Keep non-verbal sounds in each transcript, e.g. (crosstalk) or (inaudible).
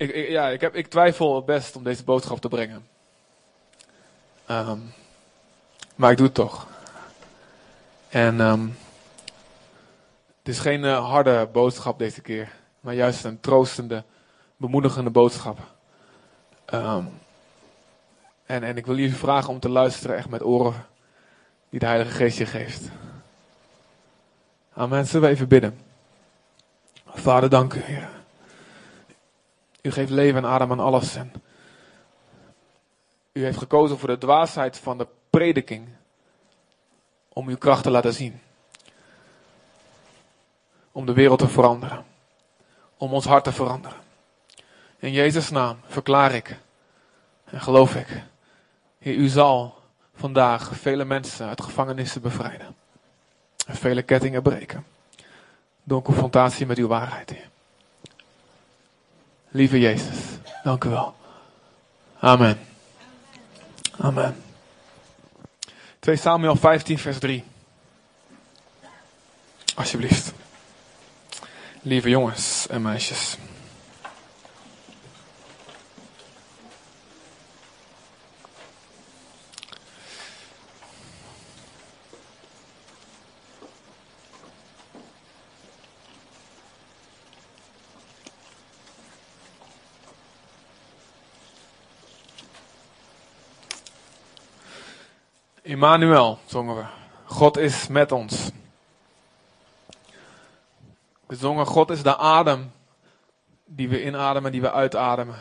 ik, ik- ja, ik, heb, ik twijfel best om deze boodschap te brengen. Ehm, maar ik doe het toch. En ehm, het is geen eh, harde boodschap deze keer, maar juist een troostende, bemoedigende boodschap. Ehm, en, en ik wil jullie vragen om te luisteren echt met oren die de Heilige Geest je geeft. Amen. Zullen we even bidden? Vader, dank u, Heer. U geeft leven en adem aan alles. En u heeft gekozen voor de dwaasheid van de prediking. Om uw kracht te laten zien. Om de wereld te veranderen. Om ons hart te veranderen. In Jezus' naam verklaar ik en geloof ik. Heer, u zal vandaag vele mensen uit gevangenissen bevrijden. En vele kettingen breken. Door confrontatie met uw waarheid, Heer. Lieve Jezus, dank u wel. Amen. Amen. 2 Samuel 15, vers 3. Alsjeblieft. Lieve jongens en meisjes. Immanuel, zongen we. God is met ons. We zongen, God is de adem die we inademen, die we uitademen.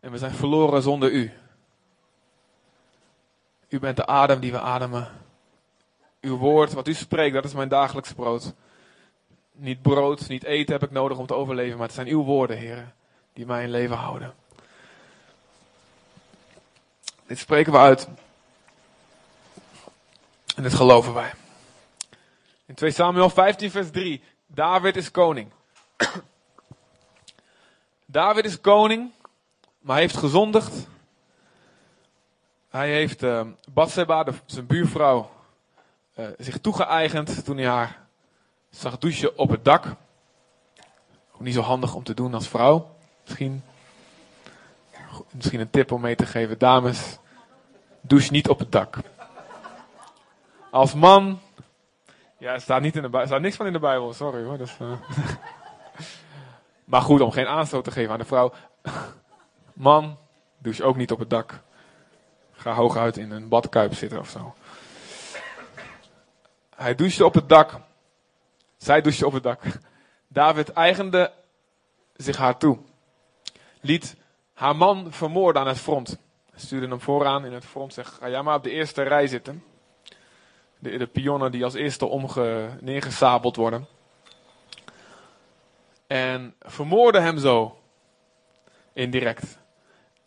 En we zijn verloren zonder u. U bent de adem die we ademen. Uw woord, wat u spreekt, dat is mijn dagelijks brood. Niet brood, niet eten heb ik nodig om te overleven, maar het zijn uw woorden, heren, die mij in leven houden. Dit spreken we uit. En dit geloven wij. In 2 Samuel 15, vers 3. David is koning. (clears throat) David is koning, maar heeft gezondigd. Hij heeft uh, de, zijn buurvrouw, uh, zich toegeëigend toen hij haar zag douchen op het dak. Niet zo handig om te doen als vrouw. Misschien, misschien een tip om mee te geven. Dames, douche niet op het dak. Als man. Ja, er staat, niet in de staat niks van in de Bijbel, sorry hoor. Uh... (laughs) maar goed, om geen aanstoot te geven aan de vrouw. (laughs) Man, douche ook niet op het dak. Ga hooguit in een badkuip zitten of zo. Hij douchte op het dak. Zij douchte op het dak. David eigende zich haar toe. Liet haar man vermoorden aan het front. Stuurde hem vooraan in het front. Zegt, ga jij maar op de eerste rij zitten de, de pionnen die als eerste omge, neergesabeld worden. En vermoorde hem zo. Indirect.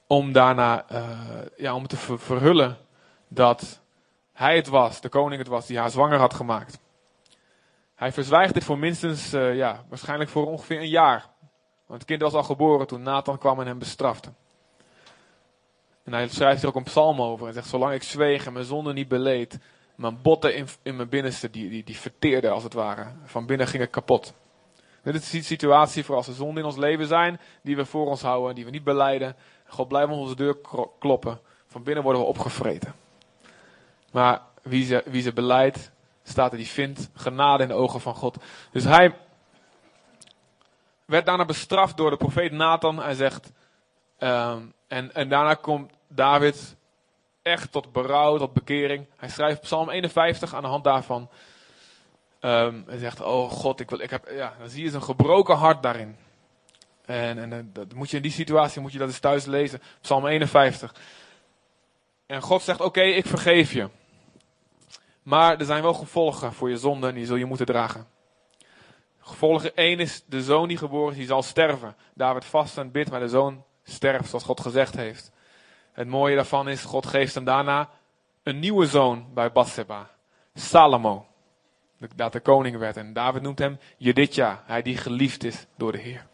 Om daarna, uh, ja, om te ver, verhullen dat hij het was, de koning het was, die haar zwanger had gemaakt. Hij verzwijgt dit voor minstens, uh, ja, waarschijnlijk voor ongeveer een jaar. Want het kind was al geboren toen Nathan kwam en hem bestrafte. En hij schrijft er ook een psalm over en zegt, zolang ik zweeg en mijn zonde niet beleed, mijn botten in, in mijn binnenste, die, die, die verteerden als het ware. Van binnen ging het kapot. Dit is de situatie voor als er zonden in ons leven zijn, die we voor ons houden, die we niet beleiden. God blijft op onze deur kloppen. Van binnen worden we opgevreten. Maar wie ze, wie ze beleidt, staat er, die vindt genade in de ogen van God. Dus hij werd daarna bestraft door de profeet Nathan. Hij zegt, um, en, en daarna komt David echt tot berouw, tot bekering. Hij schrijft Psalm 51 aan de hand daarvan. Um, hij zegt, oh God, ik wil, ik heb, ja, dan zie je een gebroken hart daarin. En, en dat moet je in die situatie, moet je dat eens thuis lezen. Psalm 51. En God zegt, oké, ik vergeef je. Maar er zijn wel gevolgen voor je zonde en die zul je moeten dragen. Gevolg 1 is de zoon die geboren is, die zal sterven. David vast en bidt, maar de zoon sterft zoals God gezegd heeft. Het mooie daarvan is, God geeft hem daarna een nieuwe zoon bij Bathsheba. Salomo. Dat de koning werd. En David noemt hem Jedidja. Hij die geliefd is door de Heer.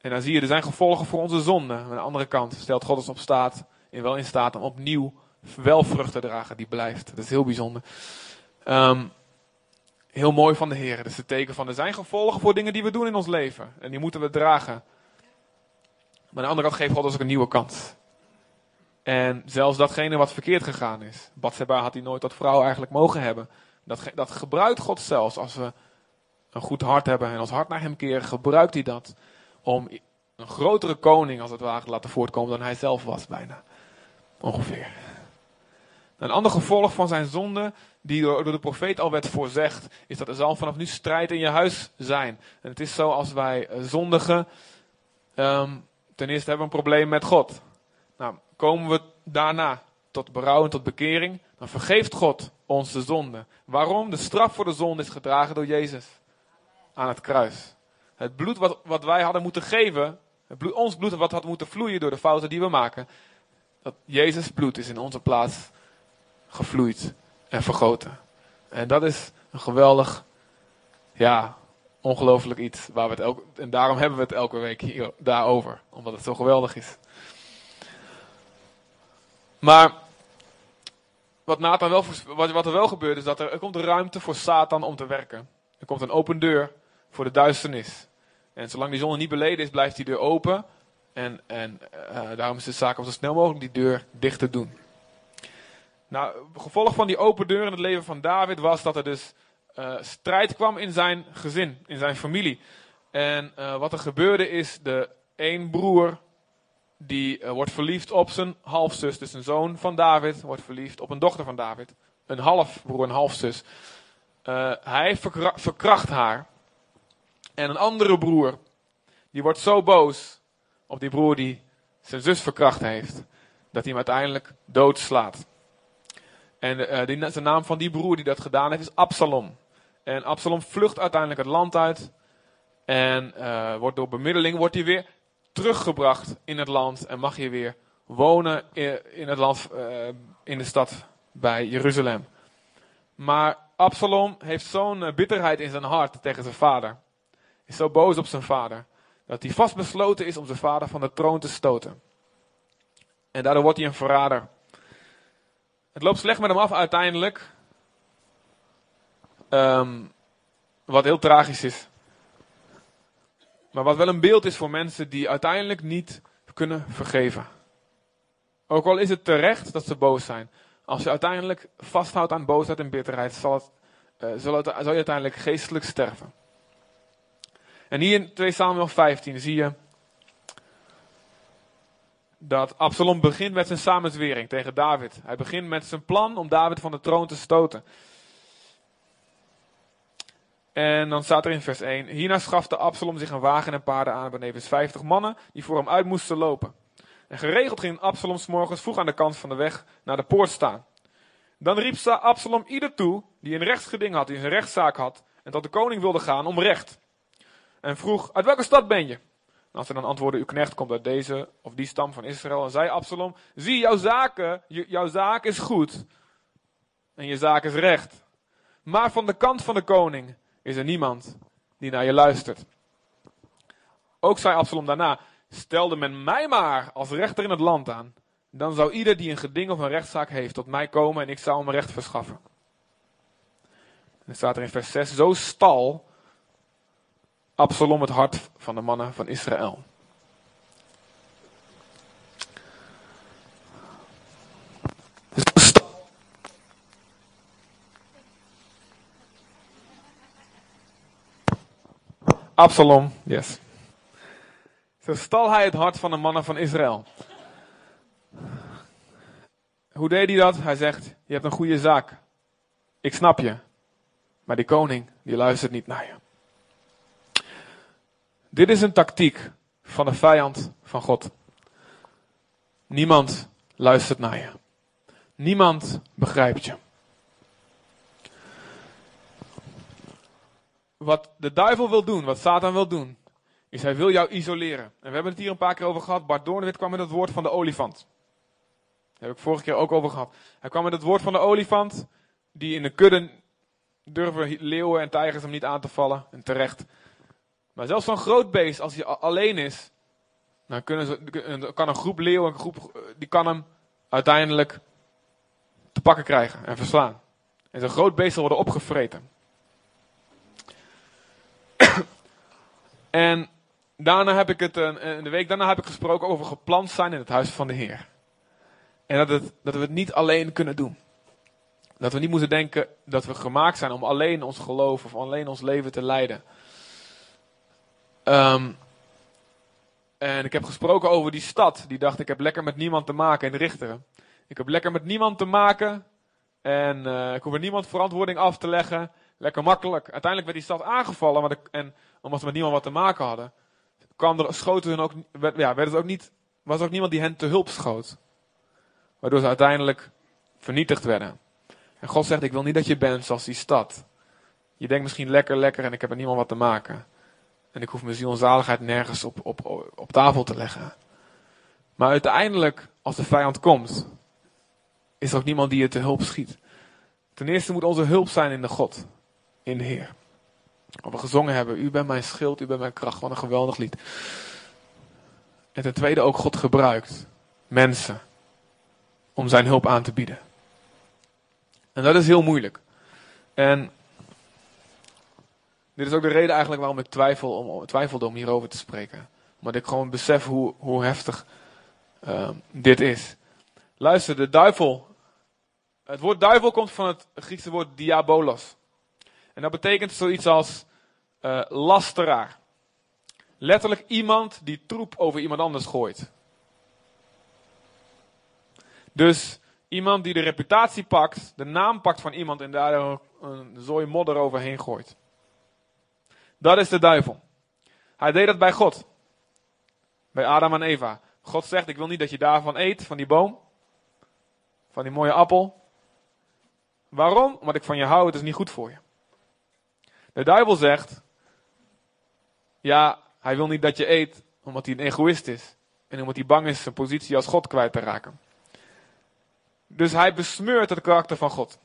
En dan zie je, er zijn gevolgen voor onze zonde. Aan de andere kant stelt God ons op staat, in wel in staat om opnieuw wel vrucht te dragen die blijft. Dat is heel bijzonder. Um, heel mooi van de Heer. Dat is het teken van, er zijn gevolgen voor dingen die we doen in ons leven. En die moeten we dragen. Maar aan de andere kant geeft God ons ook een nieuwe kans. En zelfs datgene wat verkeerd gegaan is. Batseba had hij nooit tot vrouw eigenlijk mogen hebben. Dat, dat gebruikt God zelfs als we een goed hart hebben en ons hart naar hem keren. Gebruikt hij dat om een grotere koning als het ware te laten voortkomen dan hij zelf was bijna. Ongeveer. Een ander gevolg van zijn zonde, die door, de profeet al werd voorzegd, is dat er zal vanaf nu strijd in je huis zijn. En het is zo als wij eh, zondigen, ehm, ten eerste hebben we een probleem met God. Nou, komen we daarna tot berouw en tot bekering, dan vergeeft God ons de zonde. Waarom? De straf voor de zonde is gedragen door Jezus aan het kruis. Het bloed wat, wat wij hadden moeten geven, bloed, ons bloed wat had moeten vloeien door de fouten die we maken, dat Jezus bloed is in onze plaats gevloeid en vergoten. En dat is een geweldig, ja, ongelooflijk iets. Waar we het elke, en daarom hebben we het elke week hier, daarover. Omdat het zo geweldig is. Maar wat, Nathan wel, wat, er wel gebeurt is dat er, komt ruimte voor Satan om te werken. Er komt een open deur voor de duisternis. En zolang die zonde niet beleden is, blijft die deur open. En, en uh, daarom is de zaak om zo snel mogelijk die deur dicht te doen. Nou, gevolg van die open deur in het leven van David was dat er dus uh, strijd kwam in zijn gezin, in zijn familie. En uh, wat er gebeurde is, de één broer die wordt verliefd op zijn halfzus, dus een zoon van David, wordt verliefd op een dochter van David. Een halfbroer, een halfzus. hij verkra verkracht haar. En een andere broer, die wordt zo boos op die broer die zijn zus verkracht heeft, dat hij hem uiteindelijk doodslaat. En uh, naam van die broer die dat gedaan heeft is Absalom. En Absalom vlucht uiteindelijk het land uit. En uh, wordt door bemiddeling wordt hij weer teruggebracht in het land. En mag je weer wonen in, het land, uh, in de stad bij Jeruzalem. Maar Absalom heeft zo'n bitterheid in zijn hart tegen zijn vader. Is zo boos op zijn vader. Dat hij vastbesloten is om zijn vader van de troon te stoten. En daardoor wordt hij een verrader. Het loopt slecht met hem af uiteindelijk. Um, wat heel tragisch is. Maar wat wel een beeld is voor mensen die uiteindelijk niet kunnen vergeven. Ook al is het terecht dat ze boos zijn. Als je uiteindelijk vasthoudt aan boosheid en bitterheid, zal, het, uh, zal, het, zal je uiteindelijk geestelijk sterven. En hier in 2 Samuel 15 zie je dat Absalom begint met zijn samenzwering tegen David. Hij begint met zijn plan om David van de troon te stoten. En dan staat er in vers 1: Hierna schafte Absalom zich een wagen en paarden aan, benevens 50 mannen die voor hem uit moesten lopen. En geregeld ging Absalom morgens vroeg aan de kant van de weg naar de poort staan. Dan riep Absalom ieder toe die een rechtsgeding had, die een rechtszaak had, en tot de koning wilde gaan om recht. En vroeg: Uit welke stad ben je? Als hij dan antwoordde, uw knecht komt uit deze of die stam van Israël. En zei Absalom, zie, jouw zaken, jouw zaak is goed. En je zaak is recht. Maar van de kant van de koning is er niemand die naar je luistert. Ook zei Absalom daarna, stelde men mij maar als rechter in het land aan. Dan zou ieder die een geding of een rechtszaak heeft tot mij komen en ik zou hem recht verschaffen. En staat er in vers 6, zo stal Absalom het hart van de mannen van Israël. Absalom, yes. Zo stal hij het hart van de mannen van Israël. Hoe deed hij dat? Hij zegt: Je hebt een goede zaak. Ik snap je. Maar die koning, die luistert niet naar je. Dit is een tactiek van de vijand van God. Niemand luistert naar je. Niemand begrijpt je. Wat de duivel wil doen, wat Satan wil doen, is hij wil jou isoleren. En we hebben het hier een paar keer over gehad. Bart Doornwit kwam met het woord van de olifant. Daar heb ik vorige keer ook over gehad. Hij kwam met het woord van de olifant, die in de kudde durven leeuwen en tijgers hem niet aan te vallen. En terecht. Maar zelfs zo'n groot beest, als hij alleen is, dan kunnen ze, kan een groep leeuwen, een groep, die kan hem uiteindelijk te pakken krijgen en verslaan. En zo'n groot beest zal worden opgevreten. En daarna heb ik het, in de week daarna heb ik gesproken over geplant zijn in het huis van de Heer. En dat, het, dat we het niet alleen kunnen doen. Dat we niet moeten denken dat we gemaakt zijn om alleen ons geloof of alleen ons leven te leiden. Um, en ik heb gesproken over die stad. Die dacht, ik heb lekker met niemand te maken in Richteren. Ik heb lekker met niemand te maken. En uh, ik hoef er niemand verantwoording af te leggen. Lekker makkelijk. Uiteindelijk werd die stad aangevallen. Maar de, en omdat ze met niemand wat te maken hadden. Kwam er, schoten hun ook, werd, ja, werd het ook niet, was ook niemand die hen te hulp schoot. Waardoor ze uiteindelijk vernietigd werden. En God zegt, ik wil niet dat je bent zoals die stad. Je denkt misschien lekker, lekker en ik heb er niemand wat te maken. En ik hoef mijn ziel en zaligheid nergens op, op, op tafel te leggen. Maar uiteindelijk, als de vijand komt, is er ook niemand die je te hulp schiet. Ten eerste moet onze hulp zijn in de God, in de Heer. Wat we gezongen hebben, u bent mijn schild, u bent mijn kracht, wat een geweldig lied. En ten tweede ook God gebruikt mensen om zijn hulp aan te bieden. En dat is heel moeilijk. En dit is ook de reden eigenlijk waarom ik twijfel om, twijfelde om hierover te spreken. Omdat ik gewoon besef hoe, hoe heftig uh, dit is. Luister, de duivel. Het woord duivel komt van het Griekse woord diabolos. En dat betekent zoiets als uh, lasteraar. Letterlijk iemand die troep over iemand anders gooit. Dus iemand die de reputatie pakt, de naam pakt van iemand en daar een, een zooi modder overheen gooit. Dat is de duivel. Hij deed dat bij God. Bij Adam en Eva. God zegt, ik wil niet dat je daarvan eet, van die boom. Van die mooie appel. Waarom? Omdat ik van je hou, het is niet goed voor je. De duivel zegt, ja, hij wil niet dat je eet, omdat hij een egoïst is. En omdat hij bang is zijn positie als God kwijt te raken. Dus hij besmeurt het karakter van God.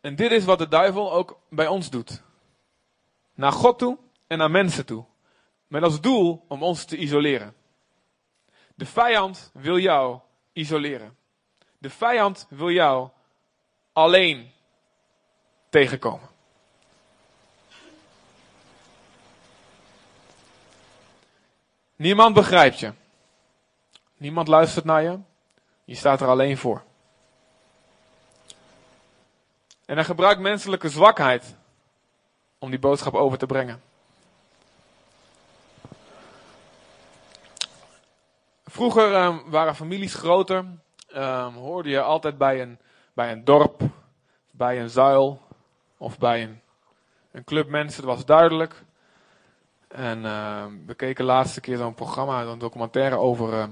En dit is wat de duivel ook bij ons doet. Naar God toe en naar mensen toe. Met als doel om ons te isoleren. De vijand wil jou isoleren. De vijand wil jou alleen tegenkomen. Niemand begrijpt je. Niemand luistert naar je. Je staat er alleen voor. En hij gebruikt menselijke zwakheid om die boodschap over te brengen. Vroeger um, waren families groter. Um, hoorde je altijd bij een, bij een dorp, bij een zuil of bij een, een club mensen. Dat was duidelijk. En uh, we keken laatste keer zo'n programma, een documentaire over.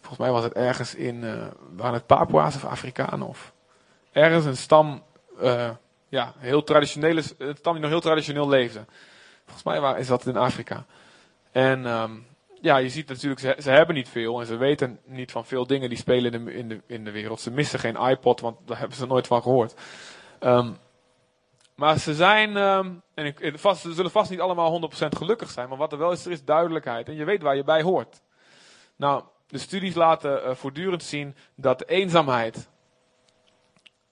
volgens mij was het ergens in. Uh, waren het Papua's of Afrikanen of ergens een stam, uh, ja, heel traditionele, een stam die nog heel traditioneel leefde. Volgens mij is dat in Afrika. En um, ja, je ziet natuurlijk, ze, ze, hebben niet veel en ze weten niet van veel dingen die spelen in de, in de, in de wereld. Ze missen geen iPod, want daar hebben ze nooit van gehoord. Um, maar ze zijn, um, en ik, vast, ze zullen vast niet allemaal 100% gelukkig zijn, maar wat er wel is, er is duidelijkheid en je weet waar je bij hoort. Nou, de studies laten uh, voortdurend zien dat de eenzaamheid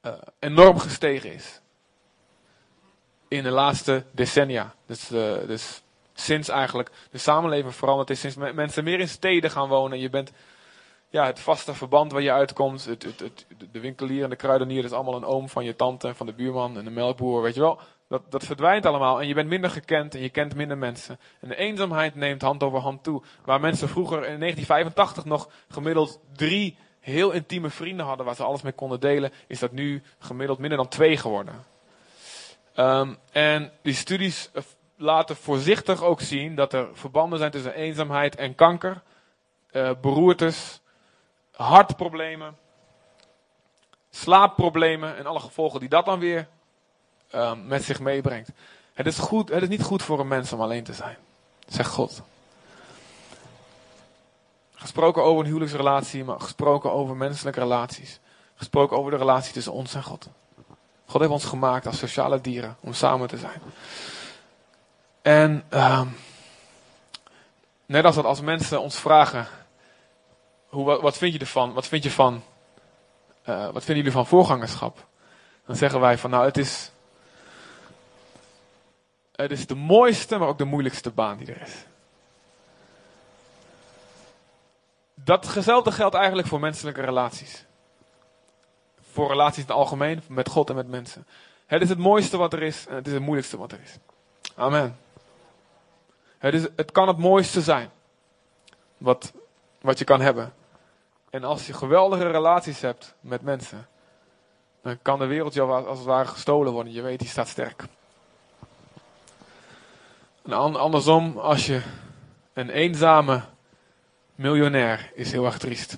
uh, enorm gestegen is. In de laatste decennia. Dus, uh, dus sinds eigenlijk de samenleving veranderd is, sinds mensen meer in steden gaan wonen. Je bent ja, het vaste verband waar je uitkomt. Het, het, de winkelier en de kruidenier is allemaal een oom van je tante en van de buurman en de melkboer, weet je wel. Dat, dat verdwijnt allemaal en je bent minder gekend en je kent minder mensen. En de eenzaamheid neemt hand over hand toe. Waar mensen vroeger in 1985 nog gemiddeld drie heel intieme vrienden hadden waar ze alles mee konden delen, is dat nu gemiddeld minder dan twee geworden. Um, en die studies eh, laten voorzichtig ook zien dat er verbanden zijn tussen eenzaamheid en kanker, uh, beroertes, hartproblemen, slaapproblemen en alle gevolgen die dat dan weer um, met zich meebrengt. Het is, goed, het is niet goed voor een mens om alleen te zijn, zegt God. Gesproken over een huwelijksrelatie, maar gesproken over menselijke relaties. Gesproken over de relatie tussen ons en God. God heeft ons gemaakt als sociale dieren om samen te zijn. En um, net als dat als mensen ons vragen, hoe, wat, vind je ervan? Wat vind je van, uh, wat vinden jullie van voorgangerschap? Dan zeggen wij van nou het is, het is de mooiste, maar ook de moeilijkste baan die er is. Datzelfde geldt eigenlijk voor menselijke relaties. Voor relaties in het algemeen, met God en met mensen. Het is het mooiste wat er is en het is het moeilijkste wat er is. Amen. Het, is, het kan het mooiste zijn wat, wat je kan hebben. En als je geweldige relaties hebt met mensen, dan kan de wereld jou als het ware gestolen worden. Je weet, die staat sterk. En andersom, als je een eenzame miljonair is heel erg triest.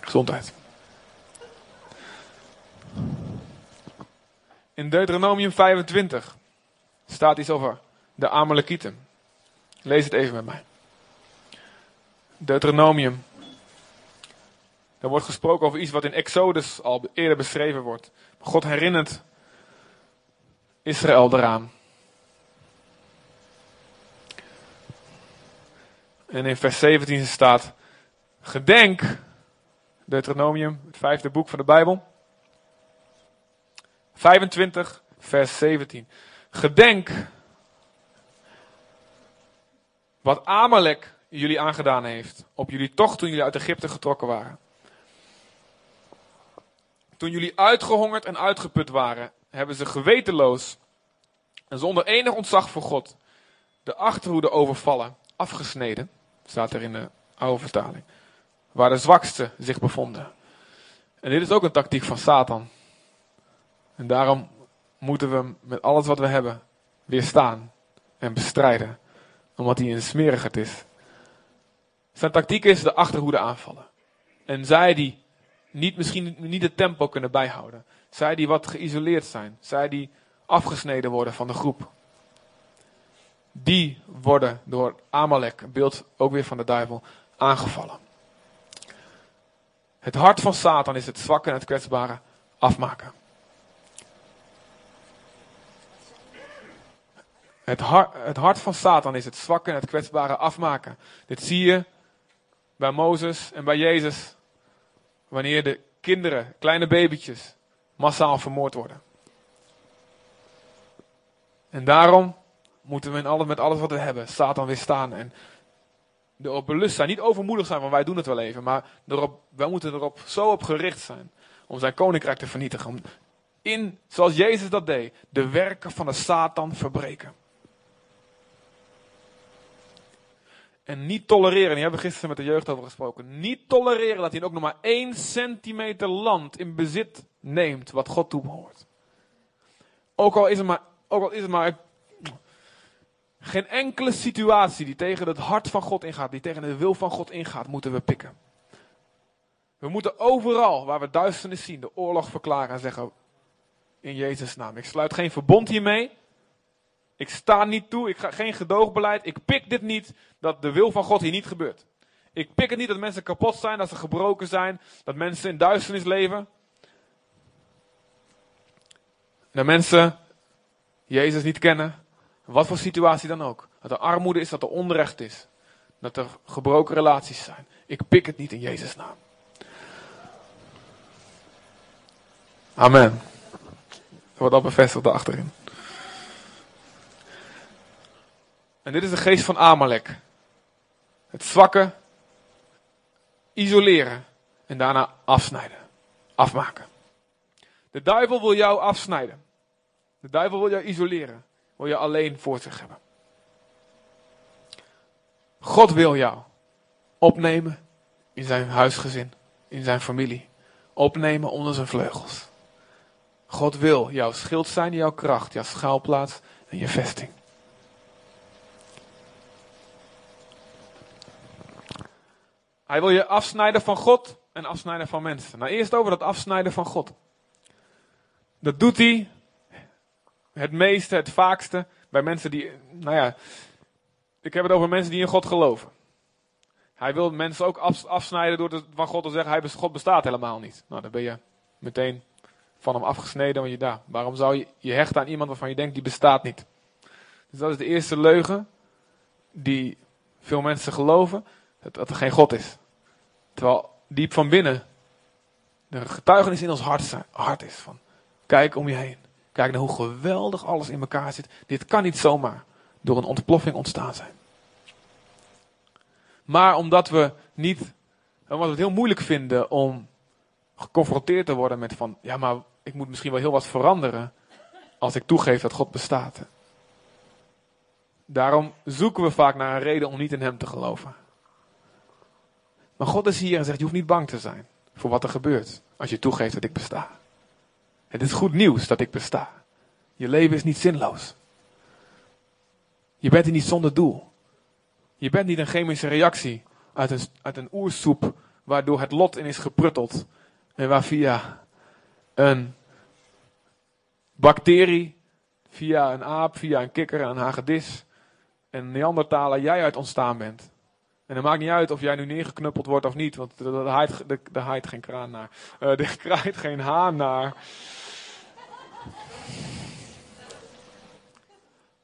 Gezondheid. In Deuteronomium 25 staat iets over de Amalekieten. Lees het even met mij. Deuteronomium. Er wordt gesproken over iets wat in Exodus al eerder beschreven wordt. God herinnert Israël eraan. En in vers 17 staat: Gedenk, Deuteronomium, het vijfde boek van de Bijbel. 25, vers 17. Gedenk wat Amalek jullie aangedaan heeft op jullie tocht toen jullie uit Egypte getrokken waren. Toen jullie uitgehongerd en uitgeput waren, hebben ze gewetenloos en zonder enig ontzag voor God de achterhoede overvallen, afgesneden, staat er in de oude vertaling, waar de zwakste zich bevonden. En dit is ook een tactiek van Satan. En daarom moeten we met alles wat we hebben weerstaan en bestrijden, omdat hij een smerigheid is. Zijn tactiek is de achterhoede aanvallen. En zij die niet, misschien niet het tempo kunnen bijhouden. Zij die wat geïsoleerd zijn. Zij die afgesneden worden van de groep. Die worden door Amalek, beeld ook weer van de duivel, aangevallen. Het hart van Satan is het zwakke en het kwetsbare afmaken. Het hart, het hart van Satan is het zwakke en het kwetsbare afmaken. Dit zie je bij Mozes en bij Jezus. Wanneer de kinderen, kleine babytjes, massaal vermoord worden. En daarom moeten we in alles, met alles wat we hebben Satan weerstaan. En erop belust zijn. Niet overmoedig zijn, want wij doen het wel even. Maar erop, wij moeten erop zo op gericht zijn. Om zijn koninkrijk te vernietigen. Om in, zoals Jezus dat deed, de werken van de Satan verbreken. En niet tolereren, die hebben we gisteren met de jeugd over gesproken. Niet tolereren dat hij ook nog maar één centimeter land in bezit neemt wat God toebehoort. Ook al is het maar, ook al is het maar geen enkele situatie die tegen het hart van God ingaat, die tegen de wil van God ingaat, moeten we pikken. We moeten overal waar we duisternis zien, de oorlog verklaren en zeggen: In Jezus' naam. Ik sluit geen verbond hiermee. Ik sta niet toe, ik ga geen gedoogbeleid. Ik pik dit niet, dat de wil van God hier niet gebeurt. Ik pik het niet dat mensen kapot zijn, dat ze gebroken zijn, dat mensen in duisternis leven. Dat mensen Jezus niet kennen, wat voor situatie dan ook. Dat er armoede is, dat er onrecht is. Dat er gebroken relaties zijn. Ik pik het niet in Jezus' naam. Amen. Wordt al bevestigd achterin. En dit is de geest van Amalek. Het zwakke isoleren en daarna afsnijden. Afmaken. De duivel wil jou afsnijden. De duivel wil jou isoleren. Wil je alleen voor zich hebben. God wil jou opnemen in zijn huisgezin, in zijn familie. Opnemen onder zijn vleugels. God wil jouw schild zijn, jouw kracht, jouw schuilplaats en je vesting. Hij wil je afsnijden van God en afsnijden van mensen. Nou, eerst over dat afsnijden van God. Dat doet hij het meeste, het vaakste bij mensen die, nou ja, ik heb het over mensen die in God geloven. Hij wil mensen ook afsnijden door van God te zeggen, hij, God bestaat helemaal niet. Nou, dan ben je meteen van hem afgesneden, want je daar. Waarom zou je je hechten aan iemand waarvan je denkt, die bestaat niet? Dus dat is de eerste leugen die veel mensen geloven dat er geen God is. Terwijl diep van binnen de getuigenis in ons hart, hart is van Kijk om je heen. Kijk naar hoe geweldig alles in elkaar zit. Dit kan niet zomaar door een ontploffing ontstaan zijn. Maar omdat we niet, omdat we het heel moeilijk vinden om geconfronteerd te worden met van, ja maar ik moet misschien wel heel wat veranderen als ik toegeef dat God bestaat. Daarom zoeken we vaak naar een reden om niet in Hem te geloven. Maar God is hier en zegt: Je hoeft niet bang te zijn voor wat er gebeurt als je toegeeft dat ik besta. Het is goed nieuws dat ik besta. Je leven is niet zinloos. Je bent hier niet zonder doel. Je bent niet een chemische reactie uit een, uit een oersoep waardoor het lot in is geprutteld. En waar via een bacterie, via een aap, via een kikker, een hagedis en Neandertaler jij uit ontstaan bent. En het maakt niet uit of jij nu neergeknuppeld wordt of niet, want er haait, haait geen kraan naar. Uh, (laughs) kraait geen haan naar.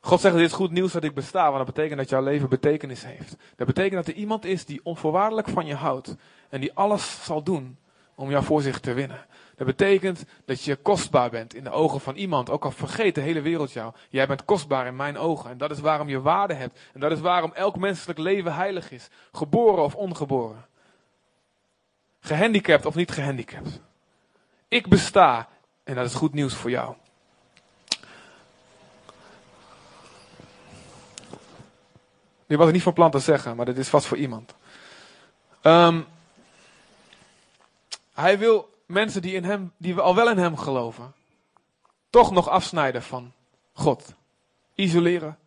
God zegt, dit is goed nieuws dat ik besta, want dat betekent dat jouw leven betekenis heeft. Dat betekent dat er iemand is die onvoorwaardelijk van je houdt en die alles zal doen om jou voor zich te winnen. Dat betekent dat je kostbaar bent in de ogen van iemand, ook al vergeet de hele wereld jou. Jij bent kostbaar in mijn ogen en dat is waarom je waarde hebt. En dat is waarom elk menselijk leven heilig is, geboren of ongeboren. Gehandicapt of niet gehandicapt. Ik besta en dat is goed nieuws voor jou. Dit was ik niet van plan te zeggen, maar dit is vast voor iemand. Um, hij wil mensen die, in hem, die al wel in hem geloven, toch nog afsnijden van God. Isoleren.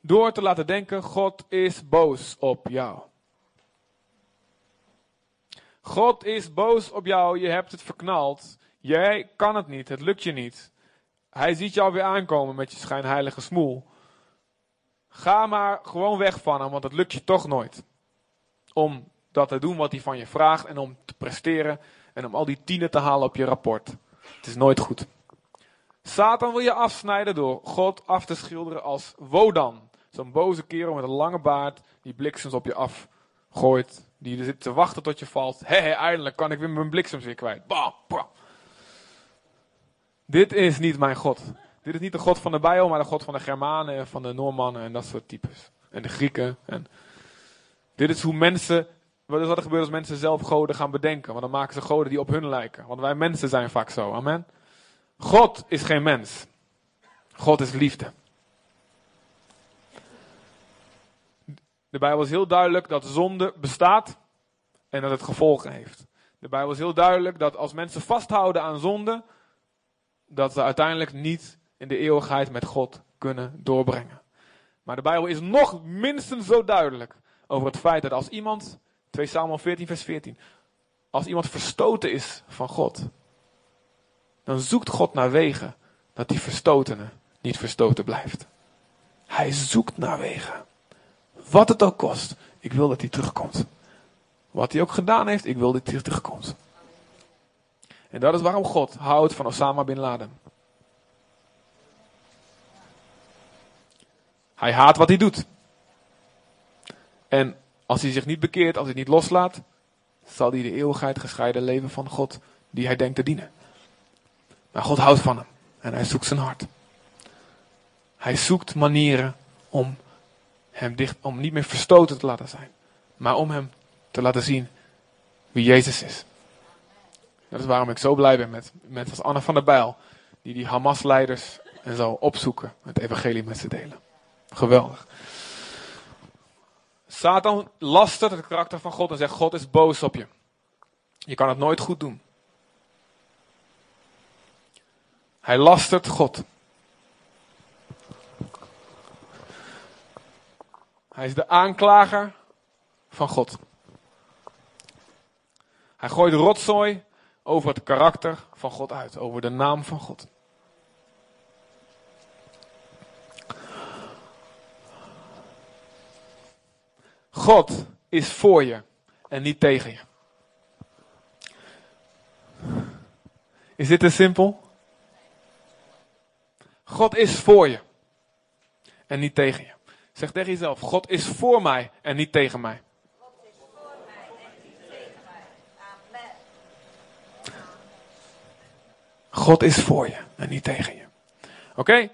Door te laten denken, God is boos op jou. God is boos op jou, je hebt het verknald. Jij kan het niet, het lukt je niet. Hij ziet jou weer aankomen met je schijnheilige smoel. Ga maar gewoon weg van hem, want het lukt je toch nooit. Om dat te doen wat hij van je vraagt en om te presteren en om al die tienen te halen op je rapport. Het is nooit goed. Satan wil je afsnijden door God af te schilderen als Wodan. Zo'n boze kerel met een lange baard die bliksems op je afgooit. Die er zit te wachten tot je valt. Hé, hey, eindelijk kan ik weer mijn bliksems weer kwijt. Bah, bah. Dit is niet mijn God. Dit is niet de God van de Bijbel, maar de God van de Germanen en van de Noormannen en dat soort types. En de Grieken. En dit is hoe mensen wat is wat er gebeurt als mensen zelf goden gaan bedenken? Want dan maken ze goden die op hun lijken. Want wij mensen zijn vaak zo. Amen. God is geen mens. God is liefde. De Bijbel is heel duidelijk dat zonde bestaat en dat het gevolgen heeft. De Bijbel is heel duidelijk dat als mensen vasthouden aan zonde, dat ze uiteindelijk niet in de eeuwigheid met God kunnen doorbrengen. Maar de Bijbel is nog minstens zo duidelijk over het feit dat als iemand 2 Samuel 14, vers 14. Als iemand verstoten is van God, dan zoekt God naar wegen dat die verstotene niet verstoten blijft. Hij zoekt naar wegen. Wat het ook kost, ik wil dat hij terugkomt. Wat hij ook gedaan heeft, ik wil dat hij terugkomt. En dat is waarom God houdt van Osama bin Laden. Hij haat wat hij doet. En als hij zich niet bekeert, als hij niet loslaat, zal hij de eeuwigheid gescheiden leven van God die hij denkt te dienen. Maar God houdt van hem en hij zoekt zijn hart. Hij zoekt manieren om hem dicht, om niet meer verstoten te laten zijn, maar om hem te laten zien wie Jezus is. Dat is waarom ik zo blij ben met mensen als Anne van der Bijl, die die Hamas-leiders en zo opzoeken, het evangelie met ze delen. Geweldig. Satan lastert het karakter van God en zegt: God is boos op je. Je kan het nooit goed doen. Hij lastert God. Hij is de aanklager van God. Hij gooit rotzooi over het karakter van God uit, over de naam van God. God is voor je en niet tegen je. Is dit te simpel? God is voor je en niet tegen je. Zeg tegen jezelf, God is voor mij en niet tegen mij. God is voor mij en niet tegen mij. Amen. God is voor je en niet tegen je. Oké?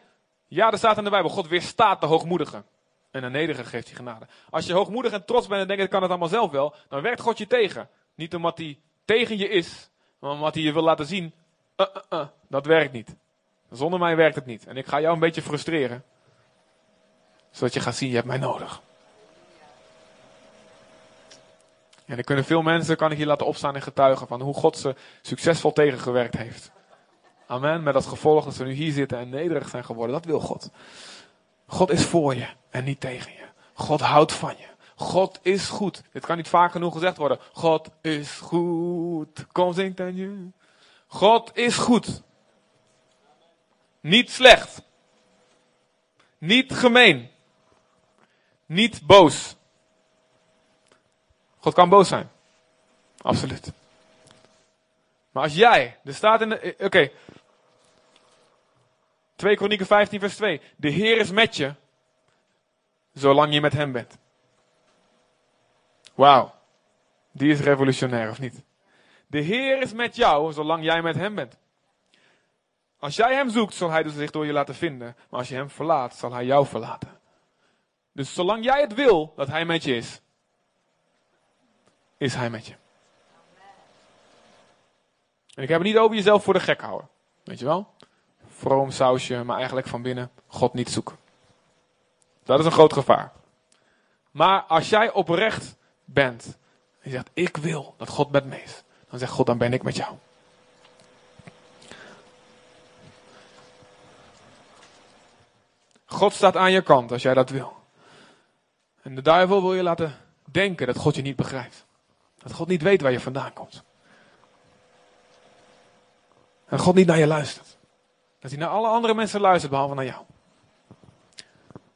Ja, er staat in de Bijbel, God weerstaat de hoogmoedigen. En de nederige geeft hij genade. Als je hoogmoedig en trots bent en denkt, ik kan het allemaal zelf wel, dan werkt God je tegen. Niet omdat hij tegen je is, maar omdat hij je wil laten zien, uh, uh, uh, dat werkt niet. Zonder mij werkt het niet. En ik ga jou een beetje frustreren. Zodat je gaat zien, je hebt mij nodig. En er kunnen veel mensen, kan ik hier laten opstaan en getuigen van hoe God ze succesvol tegengewerkt heeft. Amen. Met als gevolg dat ze nu hier zitten en nederig zijn geworden. Dat wil God. God is voor je en niet tegen je. God houdt van je. God is goed. Dit kan niet vaak genoeg gezegd worden. God is goed. Kom zingt aan je. God is goed. Niet slecht. Niet gemeen. Niet boos. God kan boos zijn. Absoluut. Maar als jij, er staat in de, eh, oké. 2 Kronieken 15 vers 2. De Heer is met je, zolang je met hem bent. Wauw. Die is revolutionair, of niet? De Heer is met jou, zolang jij met hem bent. Als jij hem zoekt, zal hij dus zich door je laten vinden. Maar als je hem verlaat, zal hij jou verlaten. Dus zolang jij het wil dat hij met je is, is hij met je. En ik heb het niet over jezelf voor de gek houden. Weet je wel? Vroom sausje, maar eigenlijk van binnen God niet zoeken. Dat is een groot gevaar. Maar als jij oprecht bent en je zegt, ik wil dat God met me is, dan zegt God, dan ben ik met jou. God staat aan je kant als jij dat wil. En de duivel wil je laten denken dat God je niet begrijpt. Dat God niet weet waar je vandaan komt. En God niet naar je luistert. Dat hij naar alle andere mensen luistert behalve naar jou.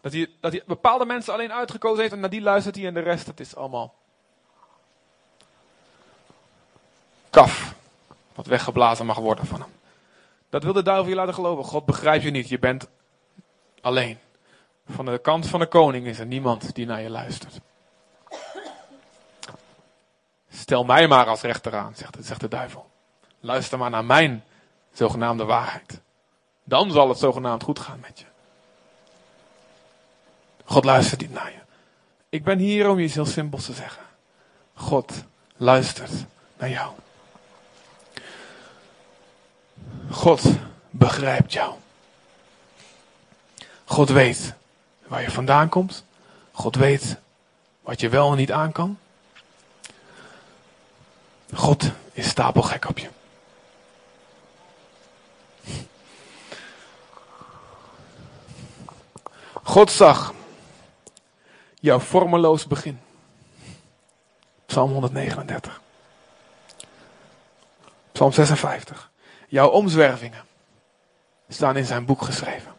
Dat hij, dat hij bepaalde mensen alleen uitgekozen heeft en naar die luistert hij en de rest, dat is allemaal kaf. Wat weggeblazen mag worden van hem. Dat wil de duivel je laten geloven. God begrijpt je niet. Je bent alleen. Van de kant van de koning is er niemand die naar je luistert. Stel mij maar als rechter aan, zegt, zegt de duivel. Luister maar naar mijn zogenaamde waarheid. Dan zal het zogenaamd goed gaan met je. God luistert niet naar je. Ik ben hier om je iets heel simpels te zeggen. God luistert naar jou. God begrijpt jou. God weet waar je vandaan komt. God weet wat je wel en niet aan kan. God is stapelgek op je. God zag jouw vormeloos begin. Psalm 139. Psalm 56. Jouw omzwervingen staan in zijn boek geschreven.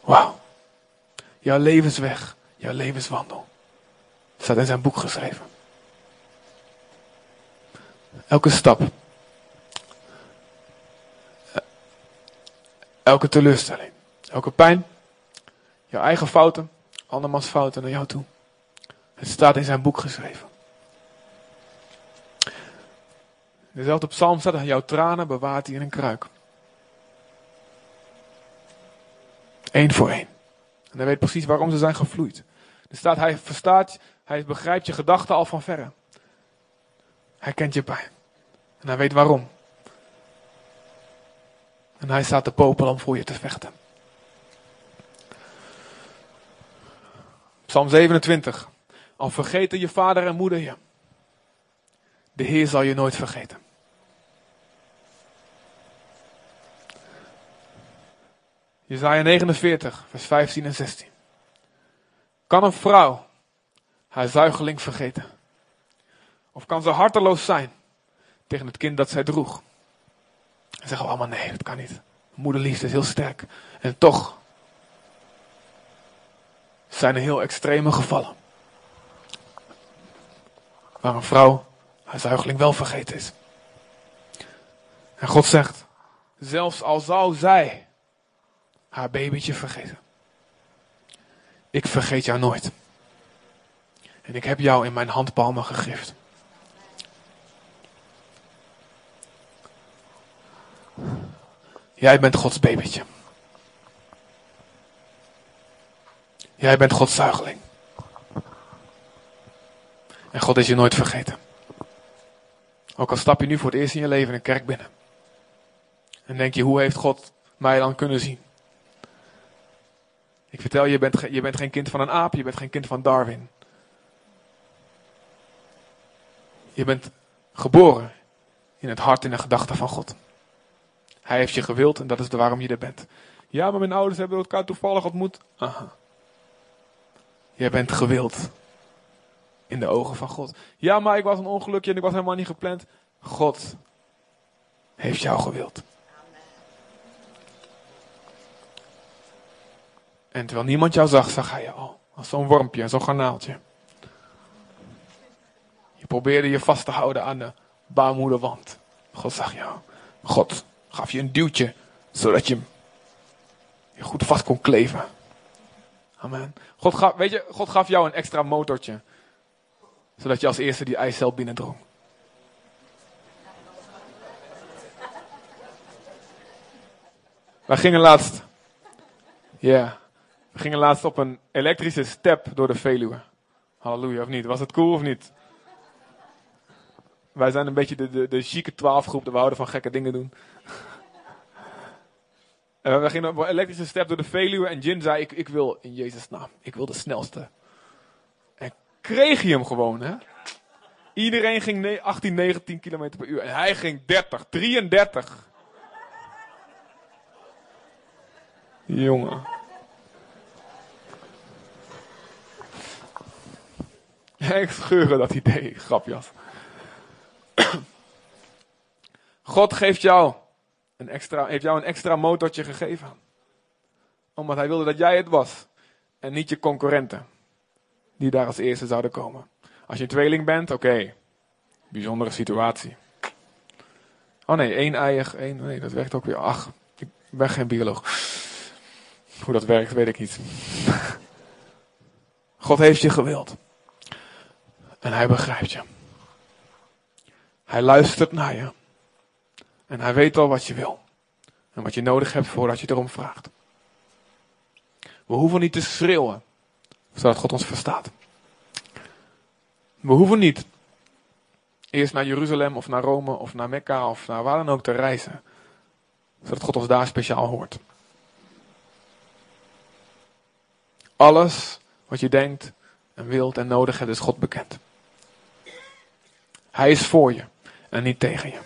Wauw. Jouw levensweg, jouw levenswandel staat in zijn boek geschreven. Elke stap. Elke teleurstelling. Elke pijn. Jouw eigen fouten. Andermans fouten naar jou toe. Het staat in zijn boek geschreven. Dezelfde psalm staat, jouw tranen bewaart hij in een kruik. Eén voor één. En hij weet precies waarom ze zijn gevloeid. Er staat, hij verstaat, hij begrijpt je gedachten al van verre. Hij kent je pijn. En hij weet waarom. En hij staat te popelen om voor je te vechten. Psalm 27. Al vergeten je vader en moeder je. De Heer zal je nooit vergeten. Jezaja 49, vers 15 en 16. Kan een vrouw haar zuigeling vergeten? Of kan ze harteloos zijn tegen het kind dat zij droeg? En zeggen we allemaal nee, dat kan niet. Moederliefde is heel sterk. En toch zijn heel extreme gevallen. Waar een vrouw haar zuigeling wel vergeten is. En God zegt, zelfs al zou zij haar babytje vergeten. Ik vergeet jou nooit. En ik heb jou in mijn handpalmen gegrift. Jij bent Gods babytje. Jij bent Gods zuigeling. En God is je nooit vergeten. Ook al stap je nu voor het eerst in je leven een kerk binnen. En denk je, hoe heeft God mij dan kunnen zien? Ik vertel je, je bent, je bent geen kind van een aap, je bent geen kind van Darwin. Je bent geboren in het hart en de gedachten van God. Hij heeft je gewild en dat is waarom je er bent. Ja, maar mijn ouders hebben elkaar toevallig ontmoet. Aha. Je bent gewild in de ogen van God. Ja, maar ik was een ongelukje en ik was helemaal niet gepland. God heeft jou gewild. En terwijl niemand jou zag, zag hij je al. Als zo'n wormpje, zo'n garnaaltje. Je probeerde je vast te houden aan de baarmoederwand. God zag jou. God gaf je een duwtje, zodat je je goed vast kon kleven. Amen. God gaf, weet je, God gaf jou een extra motortje. Zodat je als eerste die eicel binnendrong. We gingen laatst. Ja. We gingen laatst op een elektrische step door de Veluwe. Halleluja, of niet? Was het cool of niet? Wij zijn een beetje de, de, de chique twaalfgroep, we houden van gekke dingen doen. En we gingen op een elektrische step door de Veluwe en Jin zei, ik, ik wil in Jezus naam, ik wil de snelste. En kreeg hij hem gewoon, hè? Iedereen ging 18, 19 km per uur en hij ging 30, 33. Jongen. (laughs) Ik scheuren dat idee, grapjas. (clears throat) God geeft jou een extra, heeft jou een extra motortje gegeven. Omdat hij wilde dat jij het was. En niet je concurrenten. Die daar als eerste zouden komen. Als je een tweeling bent, oké. Bijzondere situatie. Oh nee, één eier, één, nee, dat werkt ook weer. Ach, ik ben geen bioloog. Hoe dat werkt, weet ik niet. (laughs) God heeft je gewild. En hij begrijpt je. Hij luistert naar je. En hij weet al wat je wil. En wat je nodig hebt voordat je erom vraagt. We hoeven niet te schreeuwen, zodat God ons verstaat. We hoeven niet eerst naar Jeruzalem of naar Rome of naar Mekka of naar waar dan ook te reizen, zodat God ons daar speciaal hoort. Alles wat je denkt en wilt en nodig hebt, is God bekend. Hij is voor je en niet tegen je.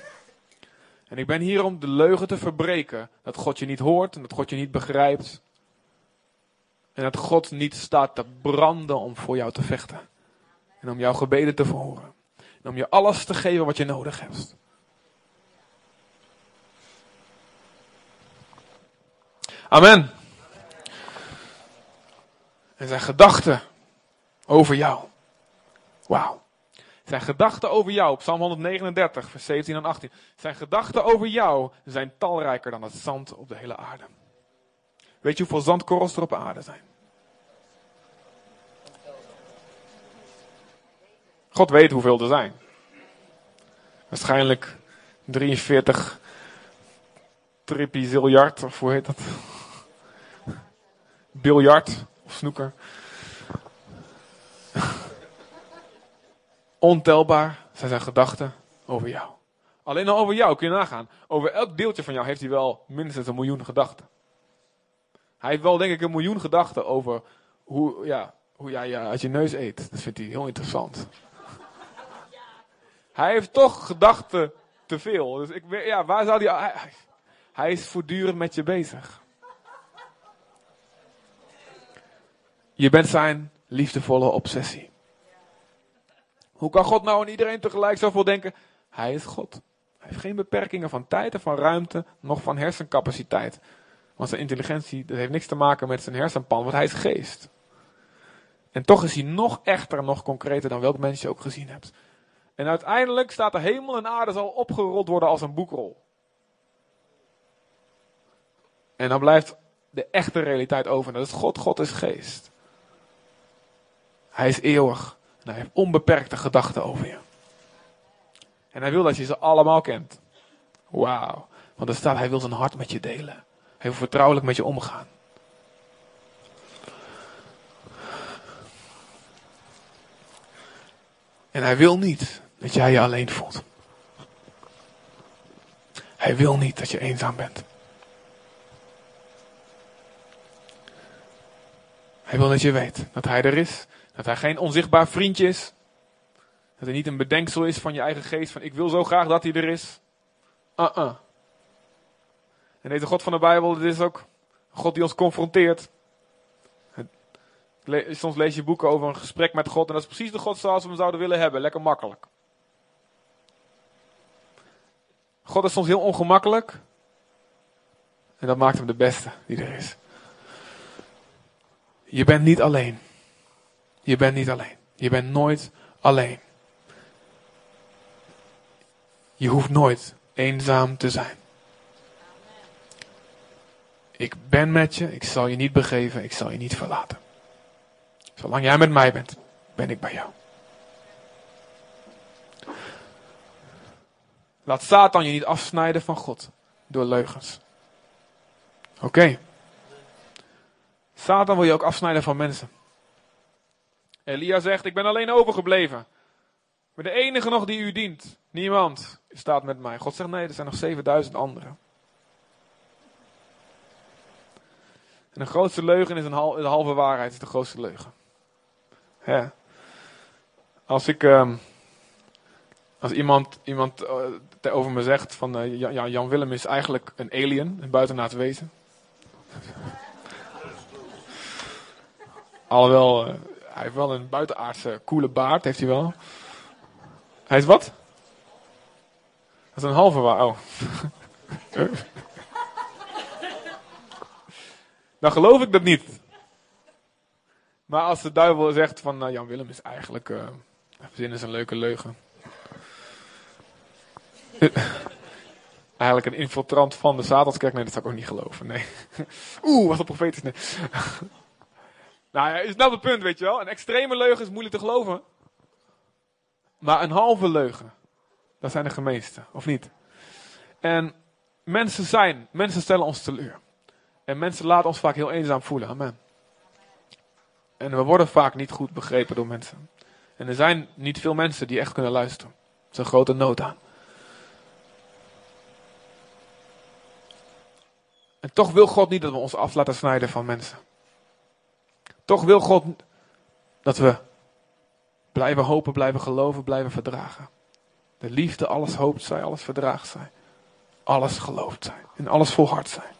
En ik ben hier om de leugen te verbreken dat God je niet hoort en dat God je niet begrijpt. En dat God niet staat te branden om voor jou te vechten. En om jouw gebeden te verhoren. En om je alles te geven wat je nodig hebt. Amen. En zijn gedachten over jou. Wauw. Zijn gedachten over jou, Psalm 139, vers 17 en 18. Zijn gedachten over jou zijn talrijker dan het zand op de hele aarde. Weet je hoeveel zandkorrels er op aarde zijn? God weet hoeveel er zijn. Waarschijnlijk 43 tripiziljard, of hoe heet dat? Biljard of snoeker. Ontelbaar zijn zijn gedachten over jou. Alleen al over jou kun je nagaan. Over elk deeltje van jou heeft hij wel minstens een miljoen gedachten. Hij heeft wel denk ik een miljoen gedachten over hoe, ja, hoe jij uit je neus eet. Dat vindt hij heel interessant. Hij heeft toch gedachten te veel. Dus ik weet, ja, waar zou hij... Hij is voortdurend met je bezig. Je bent zijn liefdevolle obsessie. Hoe kan God nou aan iedereen tegelijk zoveel denken? Hij is God. Hij heeft geen beperkingen van tijd en van ruimte, nog van hersencapaciteit. Want zijn intelligentie dat heeft niks te maken met zijn hersenpan, want hij is geest. En toch is hij nog echter en nog concreter dan welk mens je ook gezien hebt. En uiteindelijk staat de hemel en aarde zal opgerold worden als een boekrol. En dan blijft de echte realiteit over. Dat is God. God is geest. Hij is eeuwig. En hij heeft onbeperkte gedachten over je. En hij wil dat je ze allemaal kent. Wauw. Want er staat, hij wil zijn hart met je delen. Hij wil vertrouwelijk met je omgaan. En hij wil niet dat jij je alleen voelt. Hij wil niet dat je eenzaam bent. Hij wil dat je weet dat hij er is. Dat hij geen onzichtbaar vriendje is. Dat hij niet een bedenksel is van je eigen geest. Van ik wil zo graag dat hij er is. Uh-uh. En deze God van de Bijbel, dit is ook een God die ons confronteert. Soms lees je boeken over een gesprek met God en dat is precies de God zoals we hem zouden willen hebben. Lekker makkelijk. God is soms heel ongemakkelijk. En dat maakt hem de beste die er is. Je bent niet alleen. Je bent niet alleen. Je bent nooit alleen. Je hoeft nooit eenzaam te zijn. Ik ben met je, ik zal je niet begeven, ik zal je niet verlaten. Zolang jij met mij bent, ben ik bij jou. Laat Satan je niet afsnijden van God door leugens. Oké. Satan wil je ook afsnijden van mensen. Elia zegt: Ik ben alleen overgebleven. Maar de enige nog die u dient. Niemand staat met mij. God zegt: Nee, er zijn nog 7000 anderen. En de grootste leugen is een de halve waarheid, is de grootste leugen. Als ik. Uh, als iemand, iemand uh, over me zegt van uh, Jan, Willem is eigenlijk een alien, een buitenaards wezen. (laughs) Alhoewel, uh, hij heeft wel een buitenaardse coole baard, heeft hij wel. Hij is wat? Dat is een halve waar. Oh. (laughs) Dan geloof ik dat niet. Maar als de duivel zegt van uh, Jan Willem is eigenlijk. Uh, zin is een leuke leugen. (laughs) eigenlijk een infiltrant van de Satanskerk. Nee, dat zou ik ook niet geloven. Nee. (laughs) Oeh, wat een profetisch. Nee. Nou ja, is nou het punt, weet je wel. Een extreme leugen is moeilijk te geloven. Maar een halve leugen. Dat zijn de gemeesten, of niet? En mensen zijn, mensen stellen ons teleur. En mensen laten ons vaak heel eenzaam voelen. Amen. En we worden vaak niet goed begrepen door mensen. En er zijn niet veel mensen die echt kunnen luisteren. Er is een grote nood aan. En toch wil God niet dat we ons af laten snijden van mensen. Toch wil God dat we blijven hopen, blijven geloven, blijven verdragen. De liefde, alles hoopt zij, alles verdraagt zij. Alles gelooft zij. En alles volhardt zij.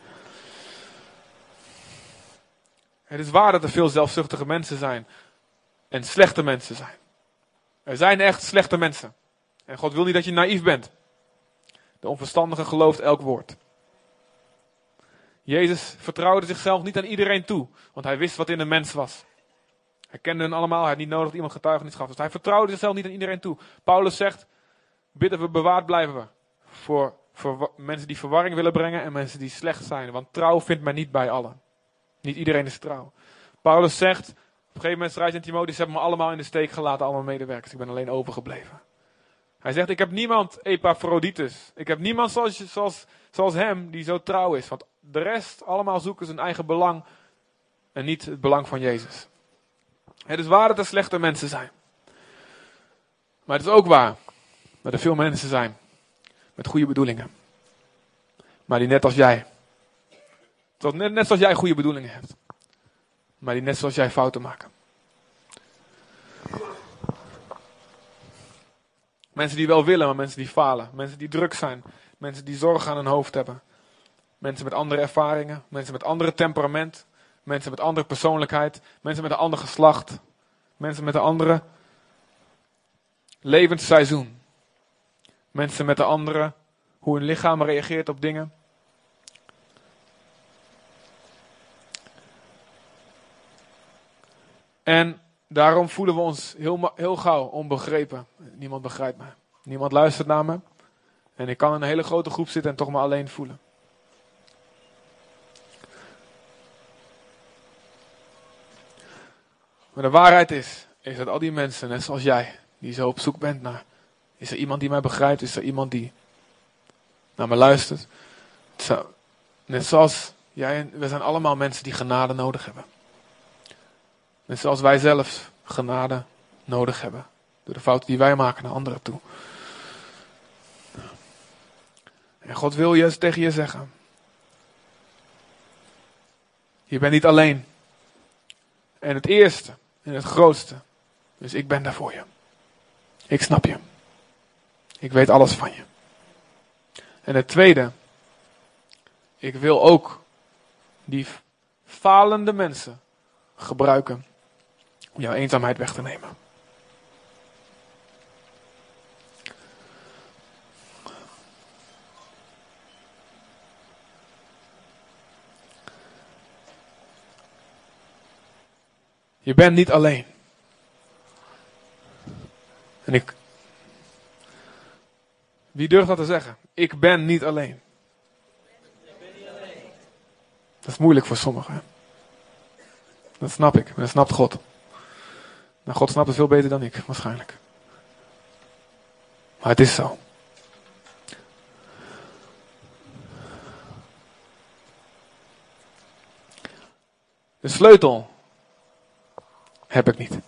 Het is waar dat er veel zelfzuchtige mensen zijn. En slechte mensen zijn. Er zijn echt slechte mensen. En God wil niet dat je naïef bent. De onverstandige gelooft elk woord. Jezus vertrouwde zichzelf niet aan iedereen toe, want hij wist wat in een mens was. Hij kende hen allemaal, hij had niet nodig dat iemand getuigenis gaf. Dus hij vertrouwde zichzelf niet aan iedereen toe. Paulus zegt, bidden we bewaard blijven we. Voor, voor mensen die verwarring willen brengen en mensen die slecht zijn. Want trouw vindt men niet bij allen. Niet iedereen is trouw. Paulus zegt, op een gegeven moment schrijft in Timotheus, ze hebben me allemaal in de steek gelaten, allemaal medewerkers. Ik ben alleen overgebleven. Hij zegt, ik heb niemand Epaphroditus. Ik heb niemand zoals, zoals, zoals hem die zo trouw is. Want de rest allemaal zoeken zijn eigen belang en niet het belang van Jezus. Het is waar dat er slechte mensen zijn. Maar het is ook waar dat er veel mensen zijn met goede bedoelingen. Maar die net als jij tot net, net zoals jij goede bedoelingen hebt. Maar die net zoals jij fouten maken. Mensen die wel willen, maar mensen die falen. Mensen die druk zijn. Mensen die zorgen aan hun hoofd hebben. Mensen met andere ervaringen. Mensen met andere temperament. Mensen met andere persoonlijkheid. Mensen met een ander geslacht. Mensen met een andere levensseizoen. Mensen met een andere hoe hun lichaam reageert op dingen. En daarom voelen we ons heel, heel gauw onbegrepen. Niemand begrijpt me. Niemand luistert naar me. En ik kan in een hele grote groep zitten en toch me alleen voelen. Maar de waarheid is, is dat al die mensen, net zoals jij, die zo op zoek bent naar, is er iemand die mij begrijpt, is er iemand die naar me luistert, net zoals jij, we zijn allemaal mensen die genade nodig hebben. Net zoals wij zelf genade nodig hebben. Door de fouten die wij maken naar anderen toe. En God wil je tegen je zeggen. Je bent niet alleen. En het eerste en het grootste. Dus ik ben daar voor je. Ik snap je. Ik weet alles van je. En het tweede. Ik wil ook die falende mensen gebruiken om jouw eenzaamheid weg te nemen. Je bent niet alleen. En ik. Wie durft dat te zeggen? Ik ben niet alleen. Dat is moeilijk voor sommigen. Dat snap ik, dat snapt God. Nou, God snapt het veel beter dan ik, waarschijnlijk. Maar het is zo. De sleutel heb ik niet.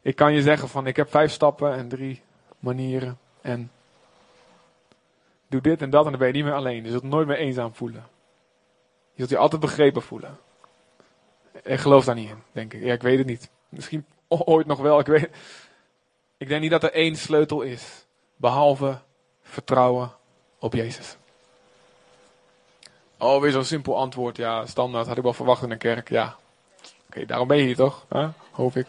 Ik kan je zeggen van ik heb vijf stappen en drie manieren en doe dit en dat en dan ben je niet meer alleen. Je zult nooit meer eenzaam voelen. Je zult je altijd begrepen voelen. Ik geloof daar niet in, denk ik. Ja, ik weet het niet. Misschien ooit nog wel. Ik, weet, ik denk niet dat er één sleutel is. Behalve vertrouwen op Jezus. Oh, weer zo'n simpel antwoord. Ja, standaard had ik wel verwacht in een kerk. Ja, Oké, daarom ben je hier toch? Huh? Hoop ik.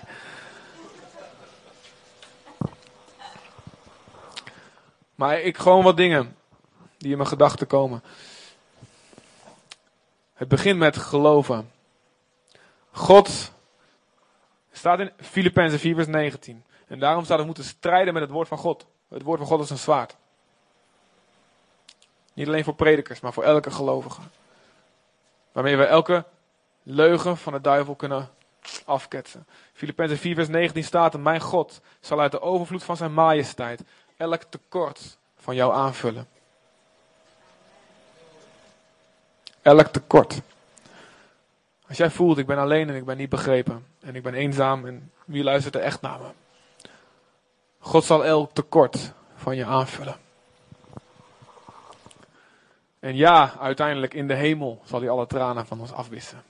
Maar ik gewoon wat dingen die in mijn gedachten komen. Het begint met geloven. God staat in Filippenzen 4 vers 19. En daarom staat we moeten strijden met het woord van God. Het woord van God is een zwaard. Niet alleen voor predikers, maar voor elke gelovige. Waarmee we elke leugen van de duivel kunnen afketsen. Filippenzen 4 vers 19 staat Mijn God zal uit de overvloed van zijn majesteit elk tekort van jou aanvullen. Elk tekort. Als jij voelt, ik ben alleen en ik ben niet begrepen. En ik ben eenzaam en wie luistert er echt naar me? God zal elk tekort van je aanvullen. En ja, uiteindelijk in de hemel zal hij alle tranen van ons afwissen.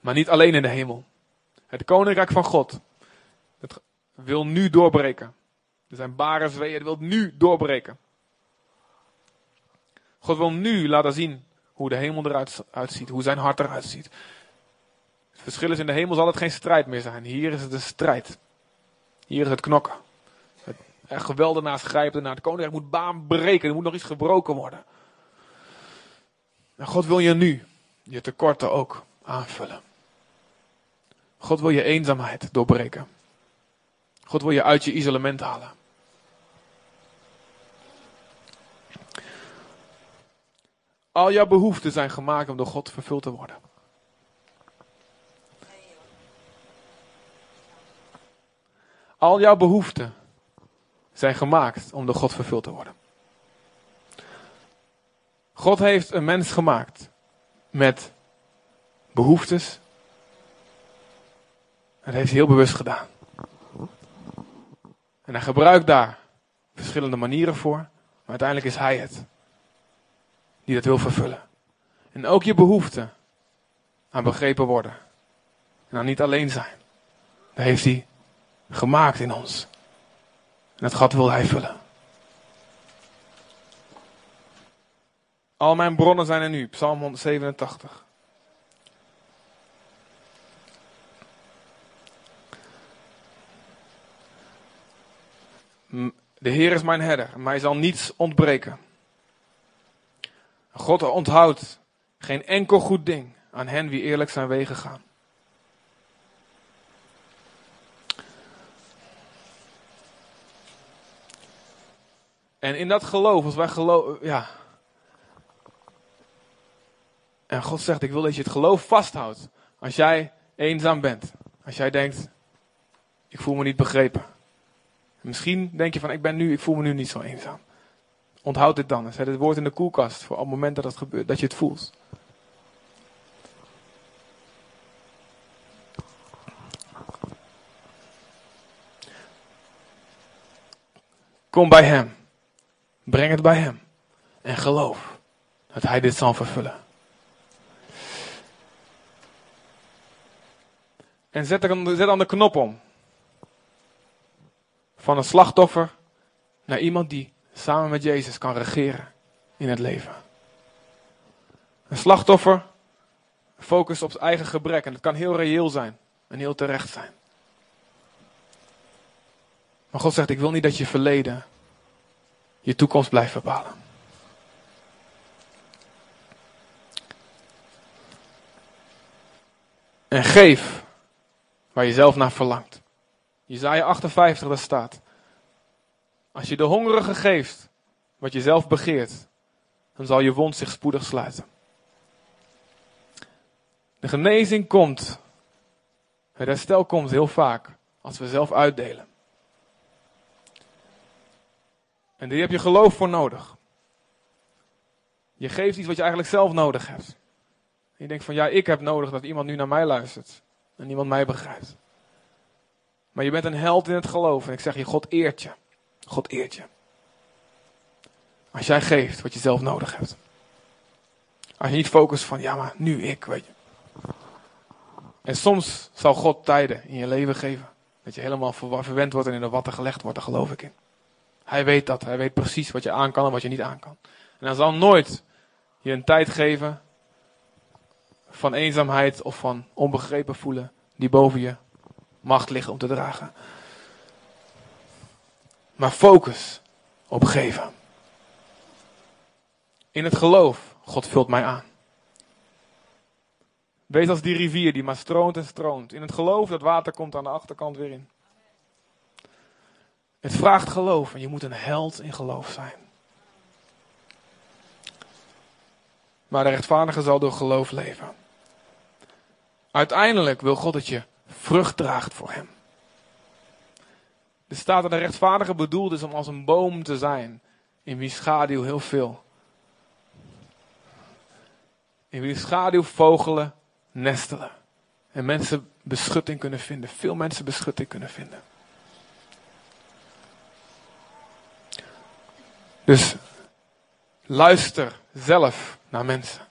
Maar niet alleen in de hemel. Het koninkrijk van God. Het wil nu doorbreken. Er zijn baren zweeën, het wil nu doorbreken. God wil nu laten zien hoe de hemel eruit uitziet, hoe zijn hart eruit ziet. Het verschil is in de hemel zal het geen strijd meer zijn. Hier is het een strijd. Hier is het knokken. Het geweldenaars grijpen naar het koninkrijk moet baan breken. Er moet nog iets gebroken worden. En God wil je nu je tekorten ook aanvullen. God wil je eenzaamheid doorbreken. God wil je uit je isolement halen. Al jouw behoeften zijn gemaakt om door God vervuld te worden. Al jouw behoeften zijn gemaakt om door God vervuld te worden. God heeft een mens gemaakt met behoeftes dat heeft hij heel bewust gedaan. En hij gebruikt daar verschillende manieren voor. Maar uiteindelijk is hij het. Die dat wil vervullen. En ook je behoefte aan begrepen worden. En aan niet alleen zijn. Dat heeft hij gemaakt in ons. En dat gat wil hij vullen. Al mijn bronnen zijn er nu. Psalm 187. De Heer is mijn herder, mij zal niets ontbreken. God onthoudt geen enkel goed ding aan hen wie eerlijk zijn wegen gaan. En in dat geloof, als wij geloven, ja. En God zegt, ik wil dat je het geloof vasthoudt. Als jij eenzaam bent. Als jij denkt, ik voel me niet begrepen. Misschien denk je van, ik ben nu, ik voel me nu niet zo eenzaam. Onthoud dit dan. Zet het woord in de koelkast voor op het moment dat het gebeurt, dat je het voelt. Kom bij Hem. Breng het bij Hem. En geloof dat Hij dit zal vervullen. En zet, er, zet dan de knop om. Van een slachtoffer naar iemand die samen met Jezus kan regeren in het leven. Een slachtoffer focust op zijn eigen gebrek en dat kan heel reëel zijn en heel terecht zijn. Maar God zegt, ik wil niet dat je verleden je toekomst blijft bepalen. En geef waar je zelf naar verlangt. Jezaja 58, daar staat. Als je de hongerige geeft wat je zelf begeert, dan zal je wond zich spoedig sluiten. De genezing komt, het herstel komt heel vaak als we zelf uitdelen. En daar heb je geloof voor nodig. Je geeft iets wat je eigenlijk zelf nodig hebt. Je denkt van ja, ik heb nodig dat iemand nu naar mij luistert. En iemand mij begrijpt. Maar je bent een held in het geloof. En ik zeg je, God eert je. God eert je. Als jij geeft wat je zelf nodig hebt. Als je niet focust van, ja maar nu ik, weet je. En soms zal God tijden in je leven geven. Dat je helemaal verwend wordt en in de watten gelegd wordt, daar geloof ik in. Hij weet dat. Hij weet precies wat je aan kan en wat je niet aan kan. En hij zal nooit je een tijd geven van eenzaamheid of van onbegrepen voelen die boven je macht liggen om te dragen. Maar focus op geven. In het geloof, God vult mij aan. Wees als die rivier die maar stroomt en stroomt. In het geloof dat water komt aan de achterkant weer in. Het vraagt geloof en je moet een held in geloof zijn. Maar de rechtvaardige zal door geloof leven. Uiteindelijk wil God dat je vrucht draagt voor hem. Er staat dat de rechtvaardige bedoeld is om als een boom te zijn, in wie schaduw heel veel. In wie schaduw vogelen nestelen. En mensen beschutting kunnen vinden. Veel mensen beschutting kunnen vinden. Dus luister zelf naar mensen.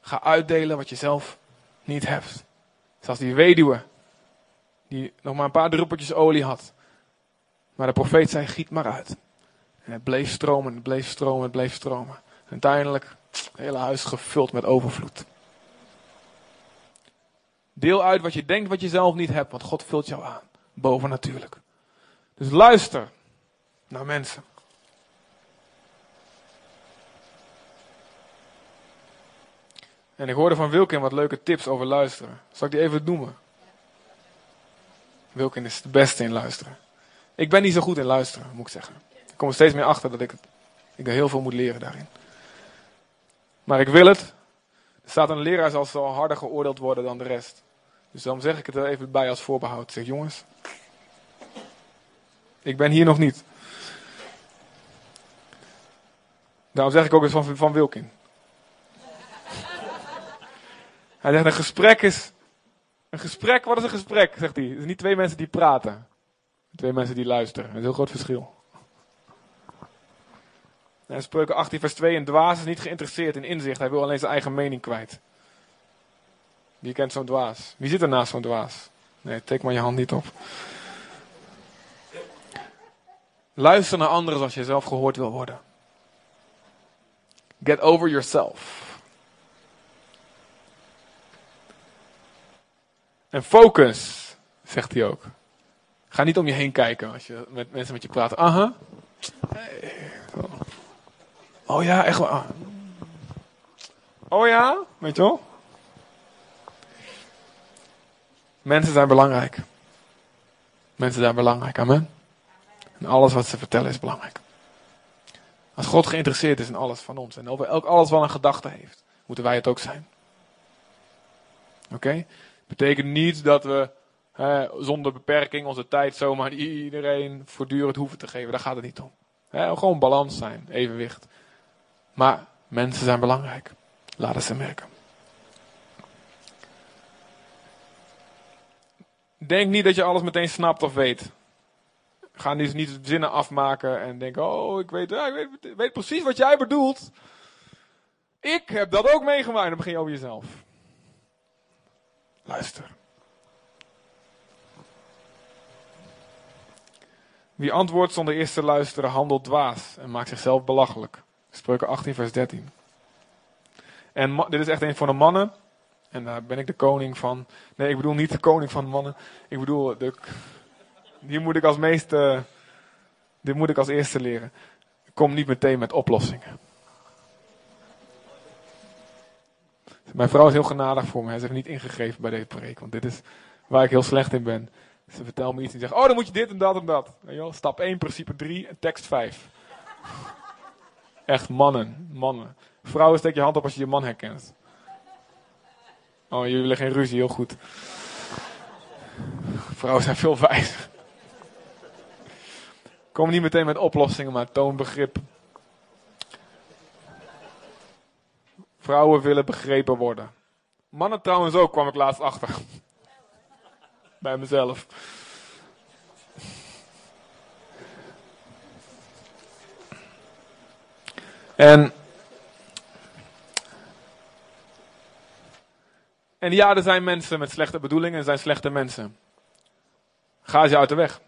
Ga uitdelen wat je zelf niet hebt. Zoals die weduwe, die nog maar een paar druppeltjes olie had. Maar de profeet zei, giet maar uit. En het bleef stromen, het bleef stromen, het bleef stromen. En uiteindelijk, het hele huis gevuld met overvloed. Deel uit wat je denkt wat je zelf niet hebt, want God vult jou aan. Boven natuurlijk. Dus luister naar mensen. En ik hoorde van Wilkin wat leuke tips over luisteren. Zal ik die even noemen? Wilkin is de beste in luisteren. Ik ben niet zo goed in luisteren, moet ik zeggen. Ik kom er steeds meer achter dat ik, ik er heel veel moet leren daarin. Maar ik wil het. Er staat een leraar zal zo harder geoordeeld worden dan de rest. Dus daarom zeg ik het er even bij als voorbehoud. zeg jongens, ik ben hier nog niet. Daarom zeg ik ook eens van, van Wilkin. Hij zegt, een gesprek is... Een gesprek, wat is een gesprek, zegt hij. Het is niet twee mensen die praten. Twee mensen die luisteren. Dat is een heel groot verschil. En spreuken 18 vers 2. Een dwaas is niet geïnteresseerd in inzicht. Hij wil alleen zijn eigen mening kwijt. Wie kent zo'n dwaas? Wie zit er naast zo'n dwaas? Nee, teken maar je hand niet op. Luister naar anderen zoals je zelf gehoord wil worden. Get over yourself. En focus, zegt hij ook. Ga niet om je heen kijken als je met mensen met je praat. Aha. Oh ja, echt wel. Oh ja, weet je wel? Mensen zijn belangrijk. Mensen zijn belangrijk, amen. En alles wat ze vertellen is belangrijk. Als God geïnteresseerd is in alles van ons en over elk alles wat een gedachte heeft, moeten wij het ook zijn. Oké? Betekent niet dat we zonder beperking onze tijd zomaar iedereen voortdurend hoeven te geven. Daar gaat het niet om. Gewoon balans zijn, evenwicht. Maar mensen zijn belangrijk. Laat het ze merken. Denk niet dat je alles meteen snapt of weet. Ga dus niet zinnen afmaken en denken: Oh, ik weet, ik weet, ik weet precies wat jij bedoelt. Ik heb dat ook meegemaakt. Dan begin je over jezelf. Luister. Wie antwoordt zonder eerst te luisteren handelt dwaas en maakt zichzelf belachelijk. Spreuken 18, vers 13. En dit is echt een van de mannen. En daar ben ik de koning van. Nee, ik bedoel niet de koning van de mannen. Ik bedoel, de, hier moet ik als meeste. Dit moet ik als eerste leren. Kom niet meteen met oplossingen. Mijn vrouw is heel genadig voor me. Ze heeft niet ingegeven bij deze preek. Want dit is waar ik heel slecht in ben. Ze vertelt me iets en zegt, oh dan moet je dit en dat en dat. Stap 1, principe 3 en tekst 5. Echt mannen, mannen. Vrouwen, steek je hand op als je je man herkent. Oh, jullie willen geen ruzie, heel goed. Vrouwen zijn veel wijzer. Kom niet meteen met oplossingen, maar toon begrip. Vrouwen willen begrepen worden. Mannen trouwens ook, kwam ik laatst achter. (laughs) Bij mezelf. En, en ja, er zijn mensen met slechte bedoelingen, er zijn slechte mensen. Ga ze uit de weg.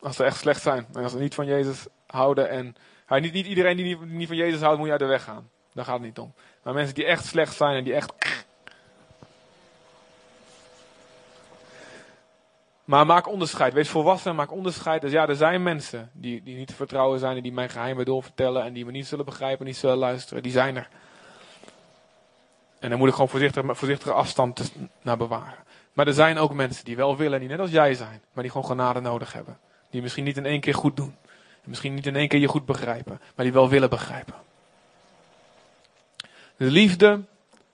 Als ze echt slecht zijn. En als ze niet van Jezus houden en. Niet, niet iedereen die niet van Jezus houdt, moet je uit de weg gaan. Daar gaat het niet om. Maar mensen die echt slecht zijn en die echt. Maar maak onderscheid. Wees volwassen en maak onderscheid. Dus ja, er zijn mensen die, die niet te vertrouwen zijn en die mijn geheimen doorvertellen en die me niet zullen begrijpen, niet zullen luisteren. Die zijn er. En dan moet ik gewoon voorzichtig, voorzichtige afstand naar bewaren. Maar er zijn ook mensen die wel willen, die net als jij zijn, maar die gewoon genade nodig hebben. Die misschien niet in één keer goed doen. Misschien niet in één keer je goed begrijpen, maar die wel willen begrijpen. De liefde,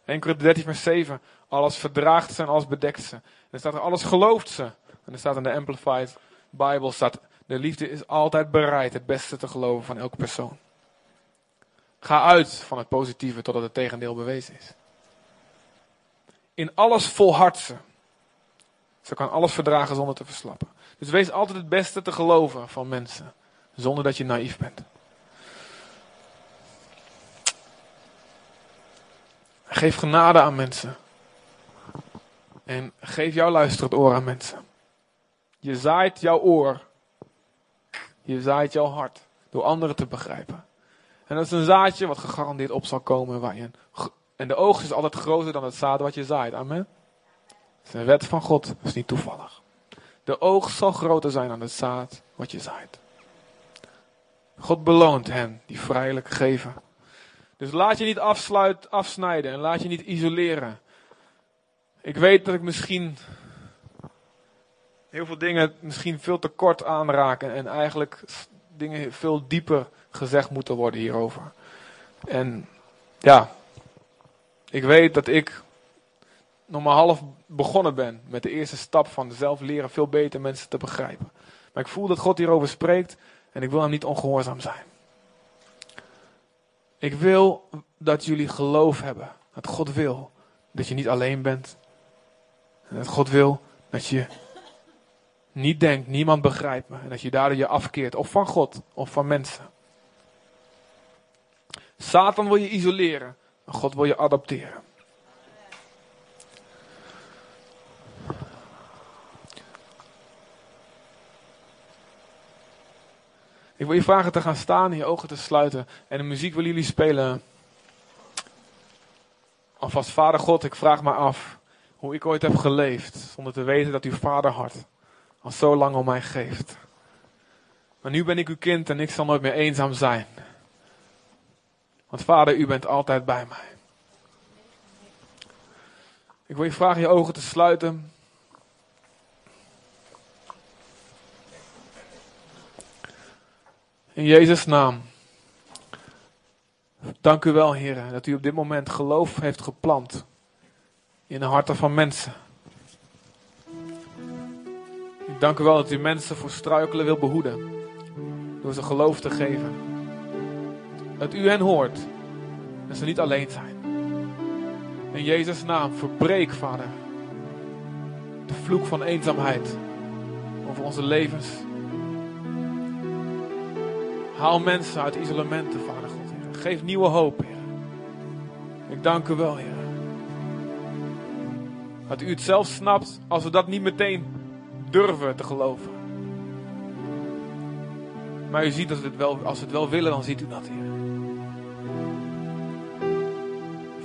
1 Corinthië 13 vers 7, alles verdraagt ze en alles bedekt ze. En er staat er alles gelooft ze. En er staat in de Amplified Bible, staat, de liefde is altijd bereid het beste te geloven van elke persoon. Ga uit van het positieve totdat het tegendeel bewezen is. In alles volhardt ze. Ze kan alles verdragen zonder te verslappen. Dus wees altijd het beste te geloven van mensen, zonder dat je naïef bent. Geef genade aan mensen. En geef jouw luisterend oor aan mensen. Je zaait jouw oor. Je zaait jouw hart. Door anderen te begrijpen. En dat is een zaadje wat gegarandeerd op zal komen. Waar je en de oogst is altijd groter dan het zaad wat je zaait. Amen. Dat is een wet van God. Dat is niet toevallig. De oogst zal groter zijn dan het zaad wat je zaait. God beloont hen die vrijelijk geven. Dus laat je niet afsluit, afsnijden en laat je niet isoleren. Ik weet dat ik misschien heel veel dingen misschien veel te kort aanraken en eigenlijk dingen veel dieper gezegd moeten worden hierover. En ja, ik weet dat ik nog maar half begonnen ben met de eerste stap van zelf leren veel beter mensen te begrijpen. Maar ik voel dat God hierover spreekt en ik wil hem niet ongehoorzaam zijn. Ik wil dat jullie geloof hebben. Dat God wil dat je niet alleen bent. En dat God wil dat je niet denkt, niemand begrijpt me. En dat je daardoor je afkeert. Of van God, of van mensen. Satan wil je isoleren. En God wil je adopteren. Ik wil je vragen te gaan staan je ogen te sluiten. En de muziek wil jullie spelen. Alvast Vader God, ik vraag me af hoe ik ooit heb geleefd. Zonder te weten dat uw vaderhart al zo lang om mij geeft. Maar nu ben ik uw kind en ik zal nooit meer eenzaam zijn. Want vader, u bent altijd bij mij. Ik wil je vragen je ogen te sluiten. In Jezus' naam. Dank u wel, Heer, dat u op dit moment geloof heeft geplant in de harten van mensen. Ik dank u wel dat u mensen voor struikelen wil behoeden. Door ze geloof te geven. Dat u hen hoort. En ze niet alleen zijn. In Jezus' naam verbreek, Vader. De vloek van eenzaamheid over onze levens. Haal mensen uit isolementen, Vader God. Geef nieuwe hoop, Heer. Ik dank u wel, Heer. Dat u het zelf snapt als we dat niet meteen durven te geloven. Maar u ziet dat we het wel, als we het wel willen, dan ziet u dat, Heer.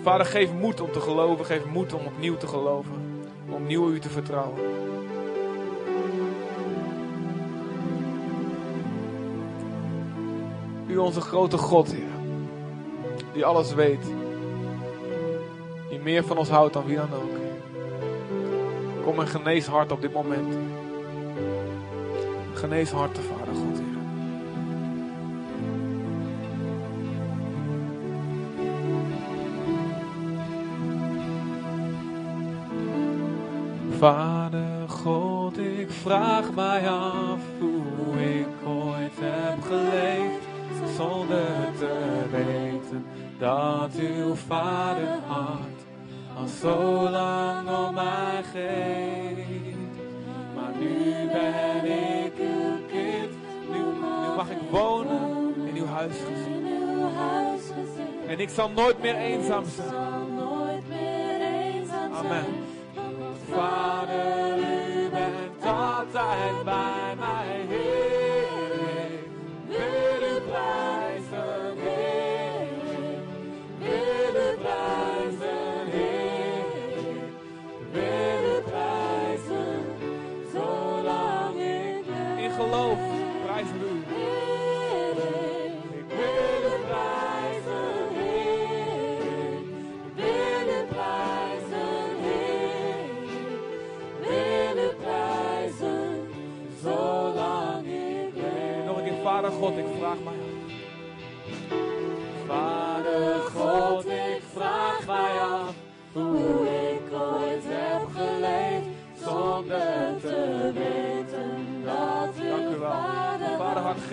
Vader, geef moed om te geloven. Geef moed om opnieuw te geloven. Om opnieuw u te vertrouwen. U onze grote God, Heer. Die alles weet. Die meer van ons houdt dan wie dan ook. Kom en genees hart op dit moment. Genees harten, Vader God, Heer. Vader God, ik vraag mij af hoe ik ooit heb geleefd zonder te weten dat uw vader hart al zo lang om mij geeft. Maar nu ben ik uw kind, nu, nu mag ik wonen in uw huisgezin. En ik zal nooit meer eenzaam zijn. Amen. Vader, u bent altijd bij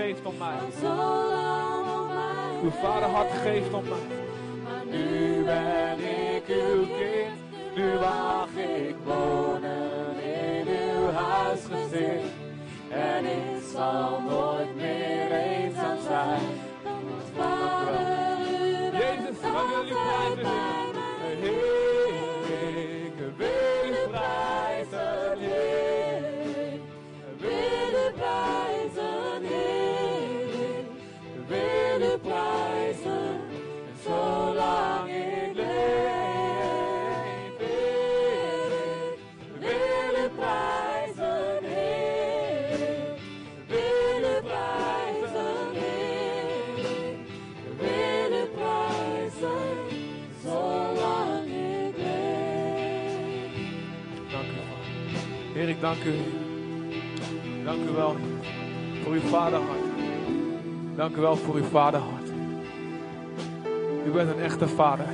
geeft om mij. Uw vaderhart geeft om mij. Maar nu ben ik uw kind, nu mag ik wonen in uw huisgezin. En ik zal nooit meer eenzaam zijn. Want vader, Jezus, we willen u prijzen, dank u. Dank u wel, voor uw vaderhart. Dank u wel voor uw vaderhart. U bent een echte vader.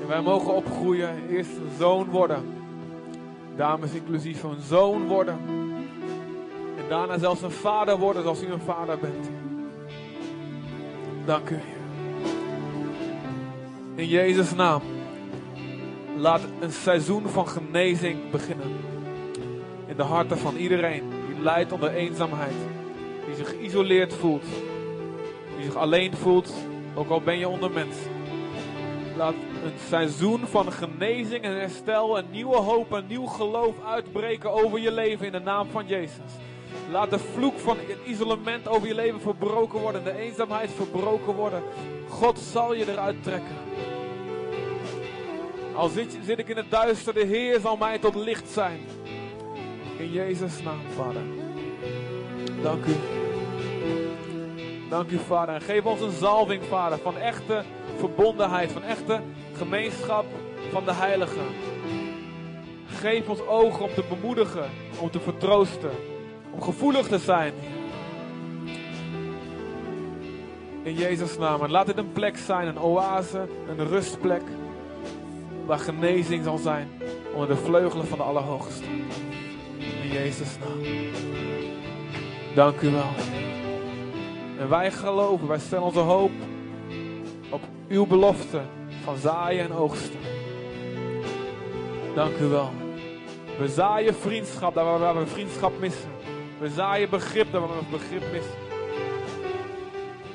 En wij mogen opgroeien, eerst een zoon worden. Dames inclusief een zoon worden. En daarna zelfs een vader worden zoals u een vader bent. Dank u. In Jezus' naam. Laat een seizoen van genezing beginnen. In de harten van iedereen die lijdt onder eenzaamheid. Die zich geïsoleerd voelt. Die zich alleen voelt, ook al ben je onder mensen. Laat een seizoen van genezing en herstel, een nieuwe hoop, een nieuw geloof uitbreken over je leven in de naam van Jezus. Laat de vloek van het isolement over je leven verbroken worden, de eenzaamheid verbroken worden. God zal je eruit trekken. Al zit, zit ik in het duister, de Heer zal mij tot licht zijn. In Jezus' naam, Vader. Dank u. Dank u, Vader. En geef ons een zalving, Vader, van echte verbondenheid, van echte gemeenschap van de Heiligen. Geef ons ogen om te bemoedigen, om te vertroosten, om gevoelig te zijn. In Jezus' naam. En laat dit een plek zijn, een oase, een rustplek, waar genezing zal zijn onder de vleugelen van de Allerhoogste. In Jezus' naam. Dank u wel. En wij geloven, wij stellen onze hoop op uw belofte van zaaien en oogsten. Dank u wel. We zaaien vriendschap daar waar we vriendschap missen. We zaaien begrip daar waar we begrip missen.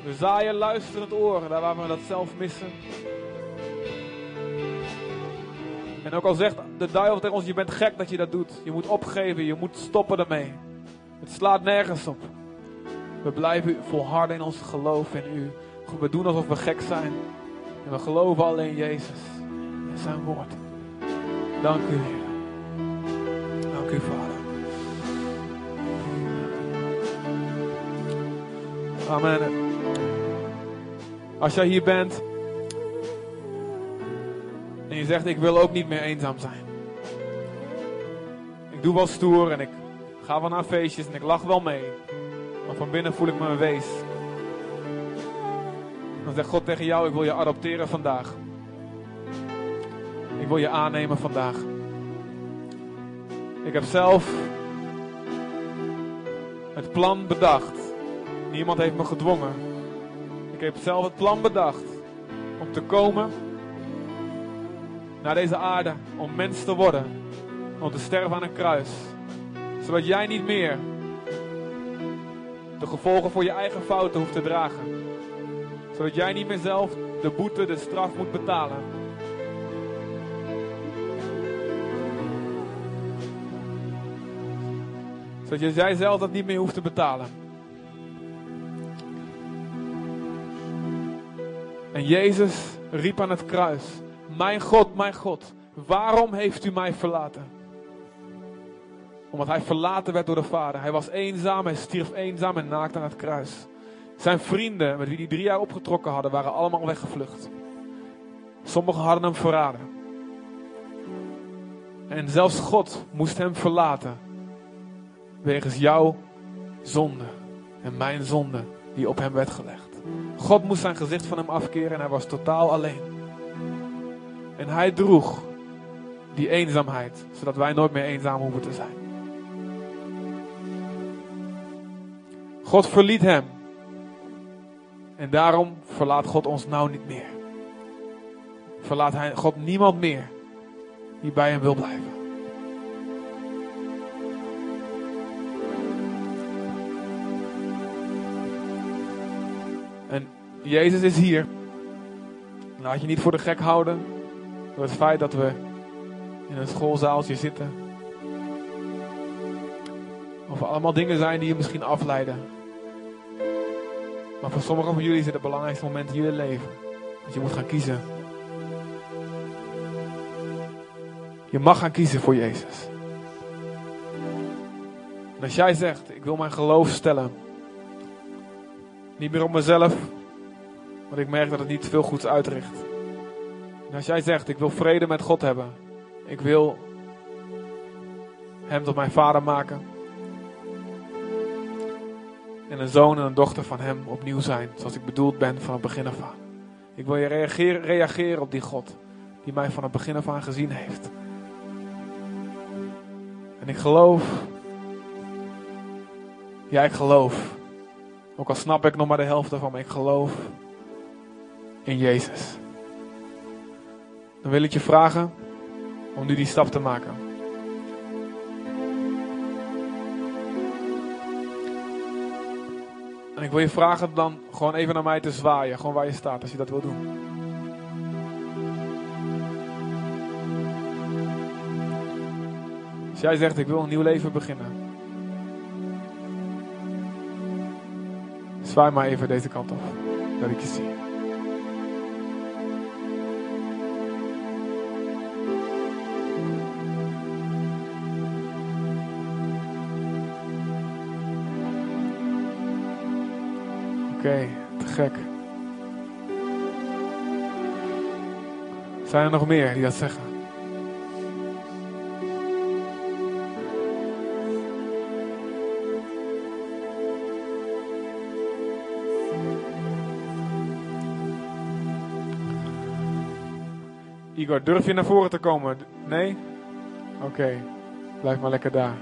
We zaaien luisterend oren daar waar we dat zelf missen. En ook al zegt de duivel tegen ons, je bent gek dat je dat doet. Je moet opgeven, je moet stoppen ermee. Het slaat nergens op. We blijven volharden in ons geloof in u. We doen alsof we gek zijn. En we geloven alleen Jezus en zijn woord. Dank u, Heer. Dank u, Vader. Amen. Als jij hier bent en je zegt ik wil ook niet meer eenzaam zijn. Ik doe wel stoer en ik ga wel naar feestjes en ik lach wel mee. Maar van binnen voel ik me een wees. Dan zegt God tegen jou, ik wil je adopteren vandaag. Ik wil je aannemen vandaag. Ik heb zelf het plan bedacht. Niemand heeft me gedwongen. Ik heb zelf het plan bedacht om te komen naar deze aarde, om mens te worden, om te sterven aan een kruis. Zodat jij niet meer de gevolgen voor je eigen fouten hoeft te dragen. Zodat jij niet meer zelf de boete, de straf moet betalen. Zodat jij zelf dat niet meer hoeft te betalen. En Jezus riep aan het kruis: Mijn God, mijn God, waarom heeft u mij verlaten? Omdat hij verlaten werd door de Vader. Hij was eenzaam, hij stierf eenzaam en naakt aan het kruis. Zijn vrienden, met wie hij drie jaar opgetrokken hadden, waren allemaal weggevlucht. Sommigen hadden hem verraden. En zelfs God moest hem verlaten. Wegens jouw zonde en mijn zonde die op hem werd gelegd. God moest zijn gezicht van hem afkeren en hij was totaal alleen. En hij droeg die eenzaamheid, zodat wij nooit meer eenzaam hoeven te zijn. God verliet hem. En daarom verlaat God ons nou niet meer. Verlaat hij, God niemand meer die bij hem wil blijven. En Jezus is hier. Laat je niet voor de gek houden door het feit dat we in een schoolzaaltje zitten. Of er allemaal dingen zijn die je misschien afleiden. Maar voor sommigen van jullie is het het belangrijkste moment in je leven. Dat je moet gaan kiezen. Je mag gaan kiezen voor Jezus. En als jij zegt, ik wil mijn geloof stellen. Niet meer op mezelf. Want ik merk dat het niet veel goeds uitricht. En als jij zegt, ik wil vrede met God hebben. Ik wil Hem tot mijn vader maken en een zoon en een dochter van hem opnieuw zijn, zoals ik bedoeld ben van het begin af aan. Ik wil je reageren, reageren op die God, die mij van het begin af aan gezien heeft. En ik geloof, ja ik geloof, ook al snap ik nog maar de helft ervan, maar ik geloof in Jezus. Dan wil ik je vragen om nu die stap te maken. En ik wil je vragen dan gewoon even naar mij te zwaaien. Gewoon waar je staat, als je dat wil doen. Als jij zegt, ik wil een nieuw leven beginnen. Zwaai maar even deze kant op. Dat ik je zie. Oké, te gek. Zijn er nog meer die dat zeggen? Igor, durf je naar voren te komen? Nee? Oké, blijf maar lekker daar.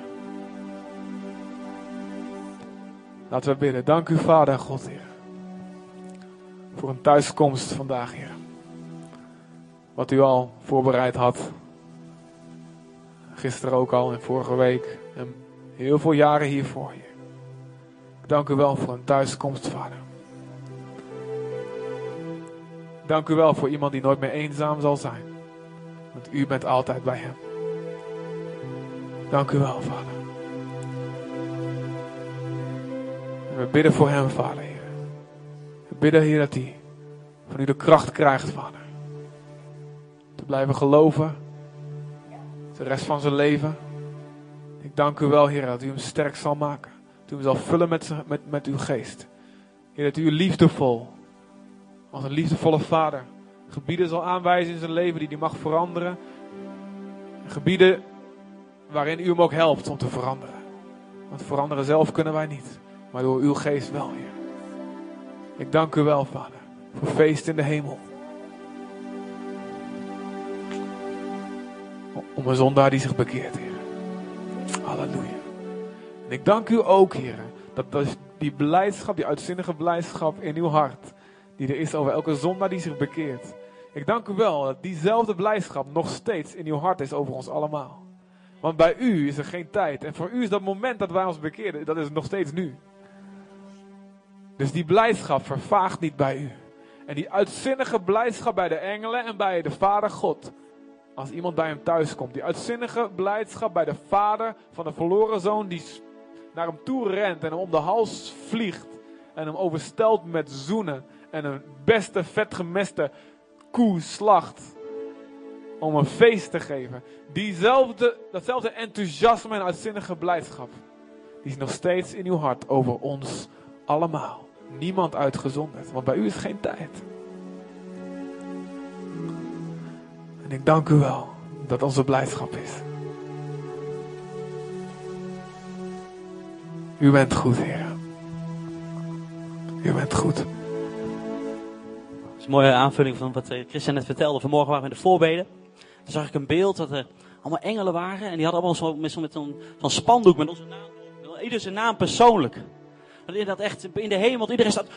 Laten we bidden. Dank u, Vader God, Heer. Voor een thuiskomst vandaag, Heer. Wat u al voorbereid had. Gisteren ook al en vorige week. En heel veel jaren hiervoor. Ik dank u wel voor een thuiskomst, Vader. Dank u wel voor iemand die nooit meer eenzaam zal zijn. Want u bent altijd bij hem. Dank u wel, Vader. We bidden voor hem, Vader, Heer. We bidden, Heer, dat hij van u de kracht krijgt, Vader. Te blijven geloven. De rest van zijn leven. Ik dank u wel, Heer, dat u hem sterk zal maken. Dat u hem zal vullen met, met, met uw geest. Heer, dat u liefdevol, als een liefdevolle vader, gebieden zal aanwijzen in zijn leven die hij mag veranderen. Gebieden waarin u hem ook helpt om te veranderen. Want veranderen zelf kunnen wij niet, maar door uw geest wel, Heer. Ik dank u wel, Vader, voor feest in de hemel. Om een zondaar die zich bekeert, Heer. Halleluja. En ik dank u ook, Heer, dat die blijdschap, die uitzinnige blijdschap in uw hart, die er is over elke zondaar die zich bekeert. Ik dank u wel dat diezelfde blijdschap nog steeds in uw hart is over ons allemaal. Want bij u is er geen tijd. En voor u is dat moment dat wij ons bekeerden, dat is nog steeds nu. Dus die blijdschap vervaagt niet bij u. En die uitzinnige blijdschap bij de engelen en bij de Vader God. Als iemand bij hem thuis komt. Die uitzinnige blijdschap bij de vader van de verloren zoon die naar hem toe rent en hem om de hals vliegt. En hem overstelt met zoenen. En een beste vetgemeste koe slacht. Om een feest te geven. Diezelfde, datzelfde enthousiasme en uitzinnige blijdschap. Die is nog steeds in uw hart over ons allemaal. Niemand uitgezonderd. Want bij u is geen tijd. En ik dank u wel dat onze blijdschap is. U bent goed, Heer. U bent goed. Dat is een mooie aanvulling van wat eh, Christian net vertelde. Vanmorgen waren we in de voorbeden. Toen zag ik een beeld dat er allemaal engelen waren. En die hadden allemaal zo, met zo'n zo spandoek met onze naam. Ieder zijn naam persoonlijk. Dat echt in de hemel, iedereen staat.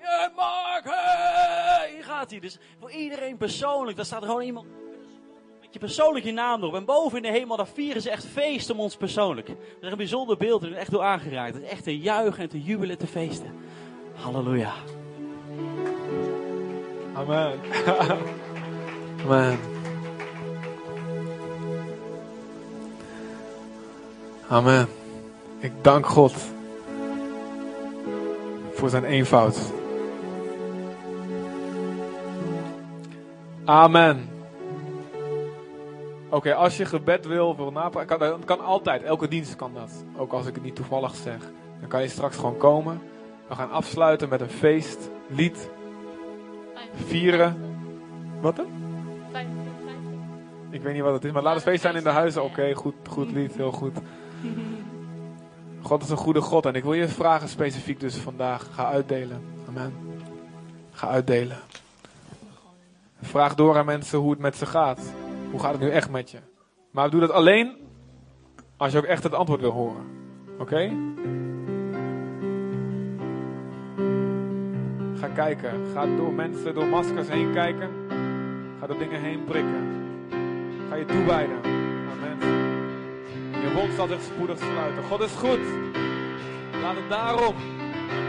Yeah, Mark, hey! Hier gaat hij. Dus voor iedereen persoonlijk. Daar staat er gewoon iemand met je persoonlijk je naam erop. En boven in de hemel, daar vieren ze echt feest om ons persoonlijk. Dat is een bijzonder beeld. Is echt door aangeraakt. Het is echt te juichen en te jubelen, te feesten. Halleluja. Amen. (laughs) Amen. Amen. Ik dank God voor zijn eenvoud. Amen. Oké, als je gebed wil, wil napraten, kan, kan altijd. Elke dienst kan dat. Ook als ik het niet toevallig zeg. Dan kan je straks gewoon komen. We gaan afsluiten met een feest, lied, vieren. Wat dan? Ik weet niet wat het is, maar laat het feest zijn in de huizen. Oké, goed, goed lied, heel goed. God is een goede God en ik wil je vragen specifiek dus vandaag. Ga uitdelen. Amen. Ga uitdelen. Vraag door aan mensen hoe het met ze gaat. Hoe gaat het nu echt met je? Maar doe dat alleen als je ook echt het antwoord wil horen. Oké? Ga kijken. Ga door mensen, door maskers heen kijken. Ga door dingen heen prikken. Ga je toewijden. Je mond zal zich spoedig sluiten. God is goed. Laat het daarom.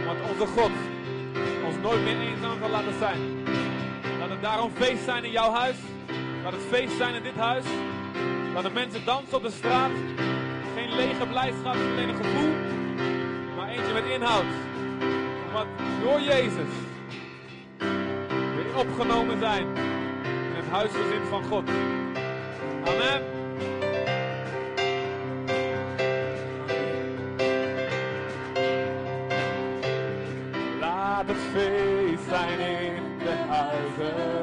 Want onze God ons nooit meer eenzaam zal laten zijn. Laat het daarom feest zijn in jouw huis. Laat het feest zijn in dit huis. Laat de mensen dansen op de straat. Geen lege blijdschap, alleen een gevoel. Maar eentje met inhoud. Omdat door Jezus weer opgenomen zijn in het huisgezin van God. Amen. Laat het feest zijn in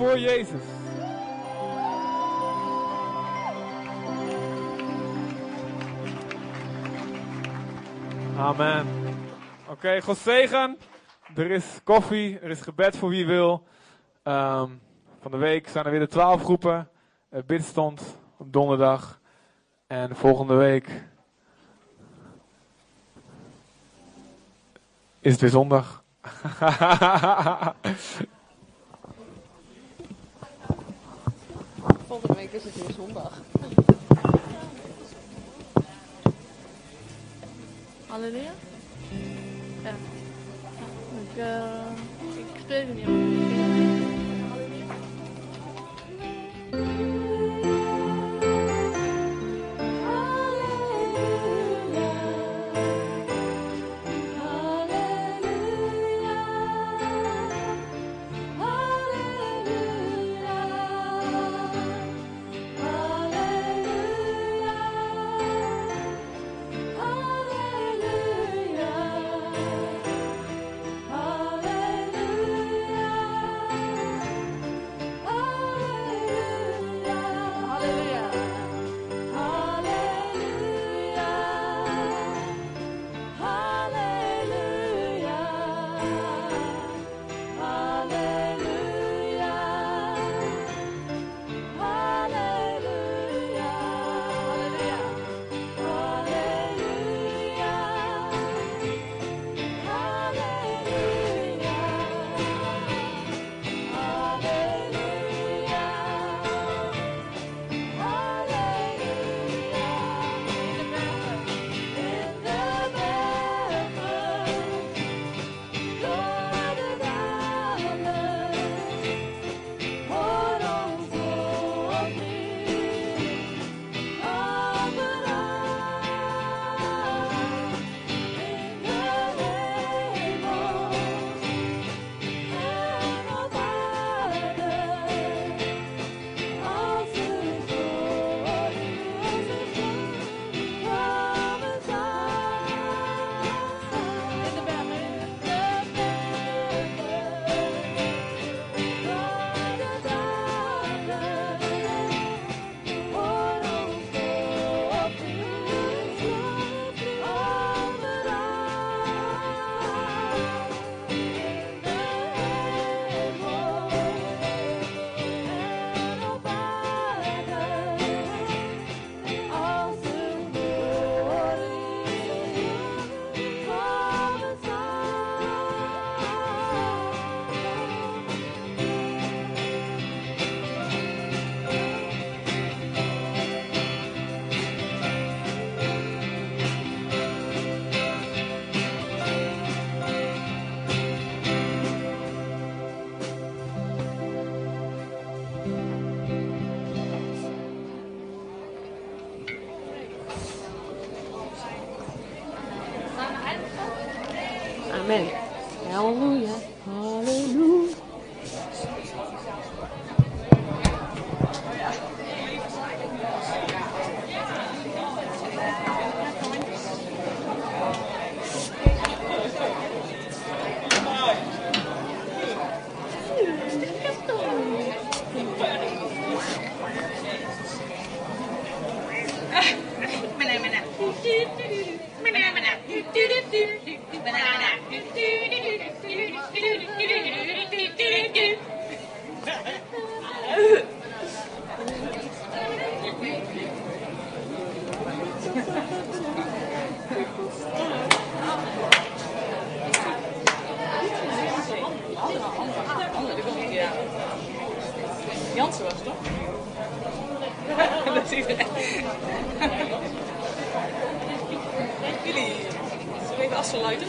voor Jezus. Amen. Oké, God zegen. Er is koffie, er is gebed voor wie wil. Ehm, van de week zijn er weer de twaalf groepen. Uh, bidstond op donderdag. En volgende week is het weer zondag. (laughs) Volgende week is het weer zondag. Halleluja? Ja. Ik, uh, ik spreek er niet op. Halleluja. Halleluja. Jansen was het toch? dat is iedereen. Jullie, zullen we even afsluiten?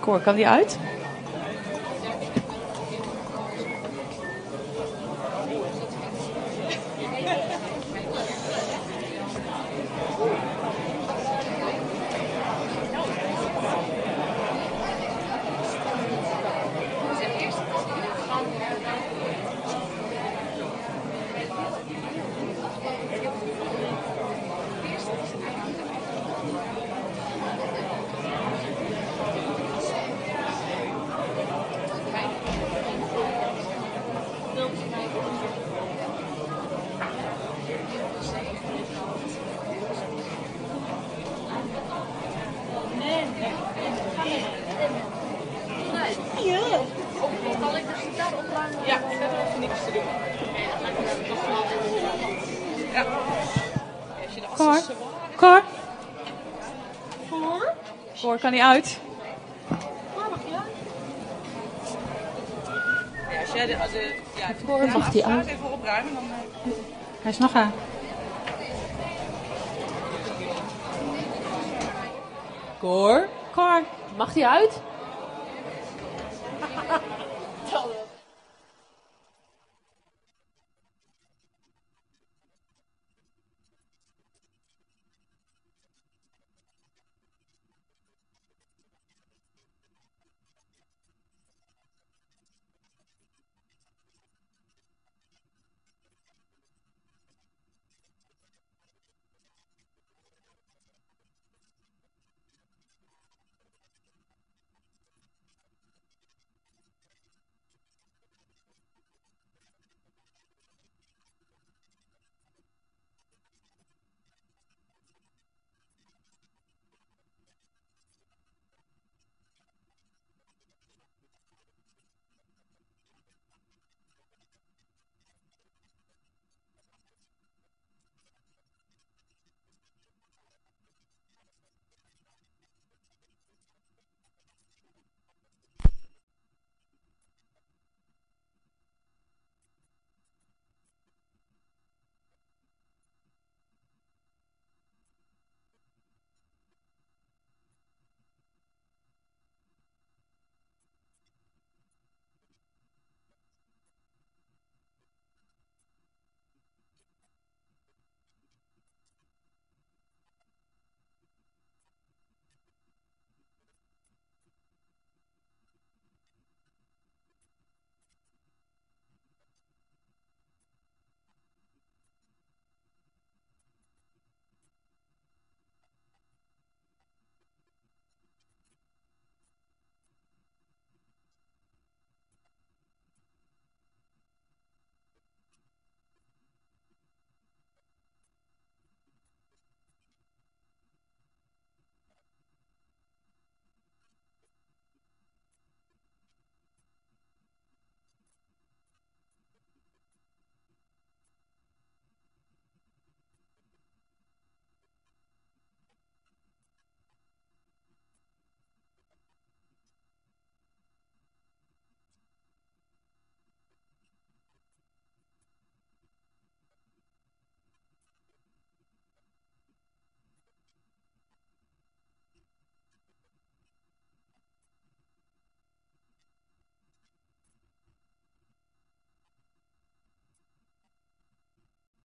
Cor, kan die uit? Cor, kan hij uit? Ja, als jij de, als de, ja, Cor, mag hij afslaat, uit? even opruimen, dan... eh, Hij is nog aan. Cor? Cor, mag hij uit?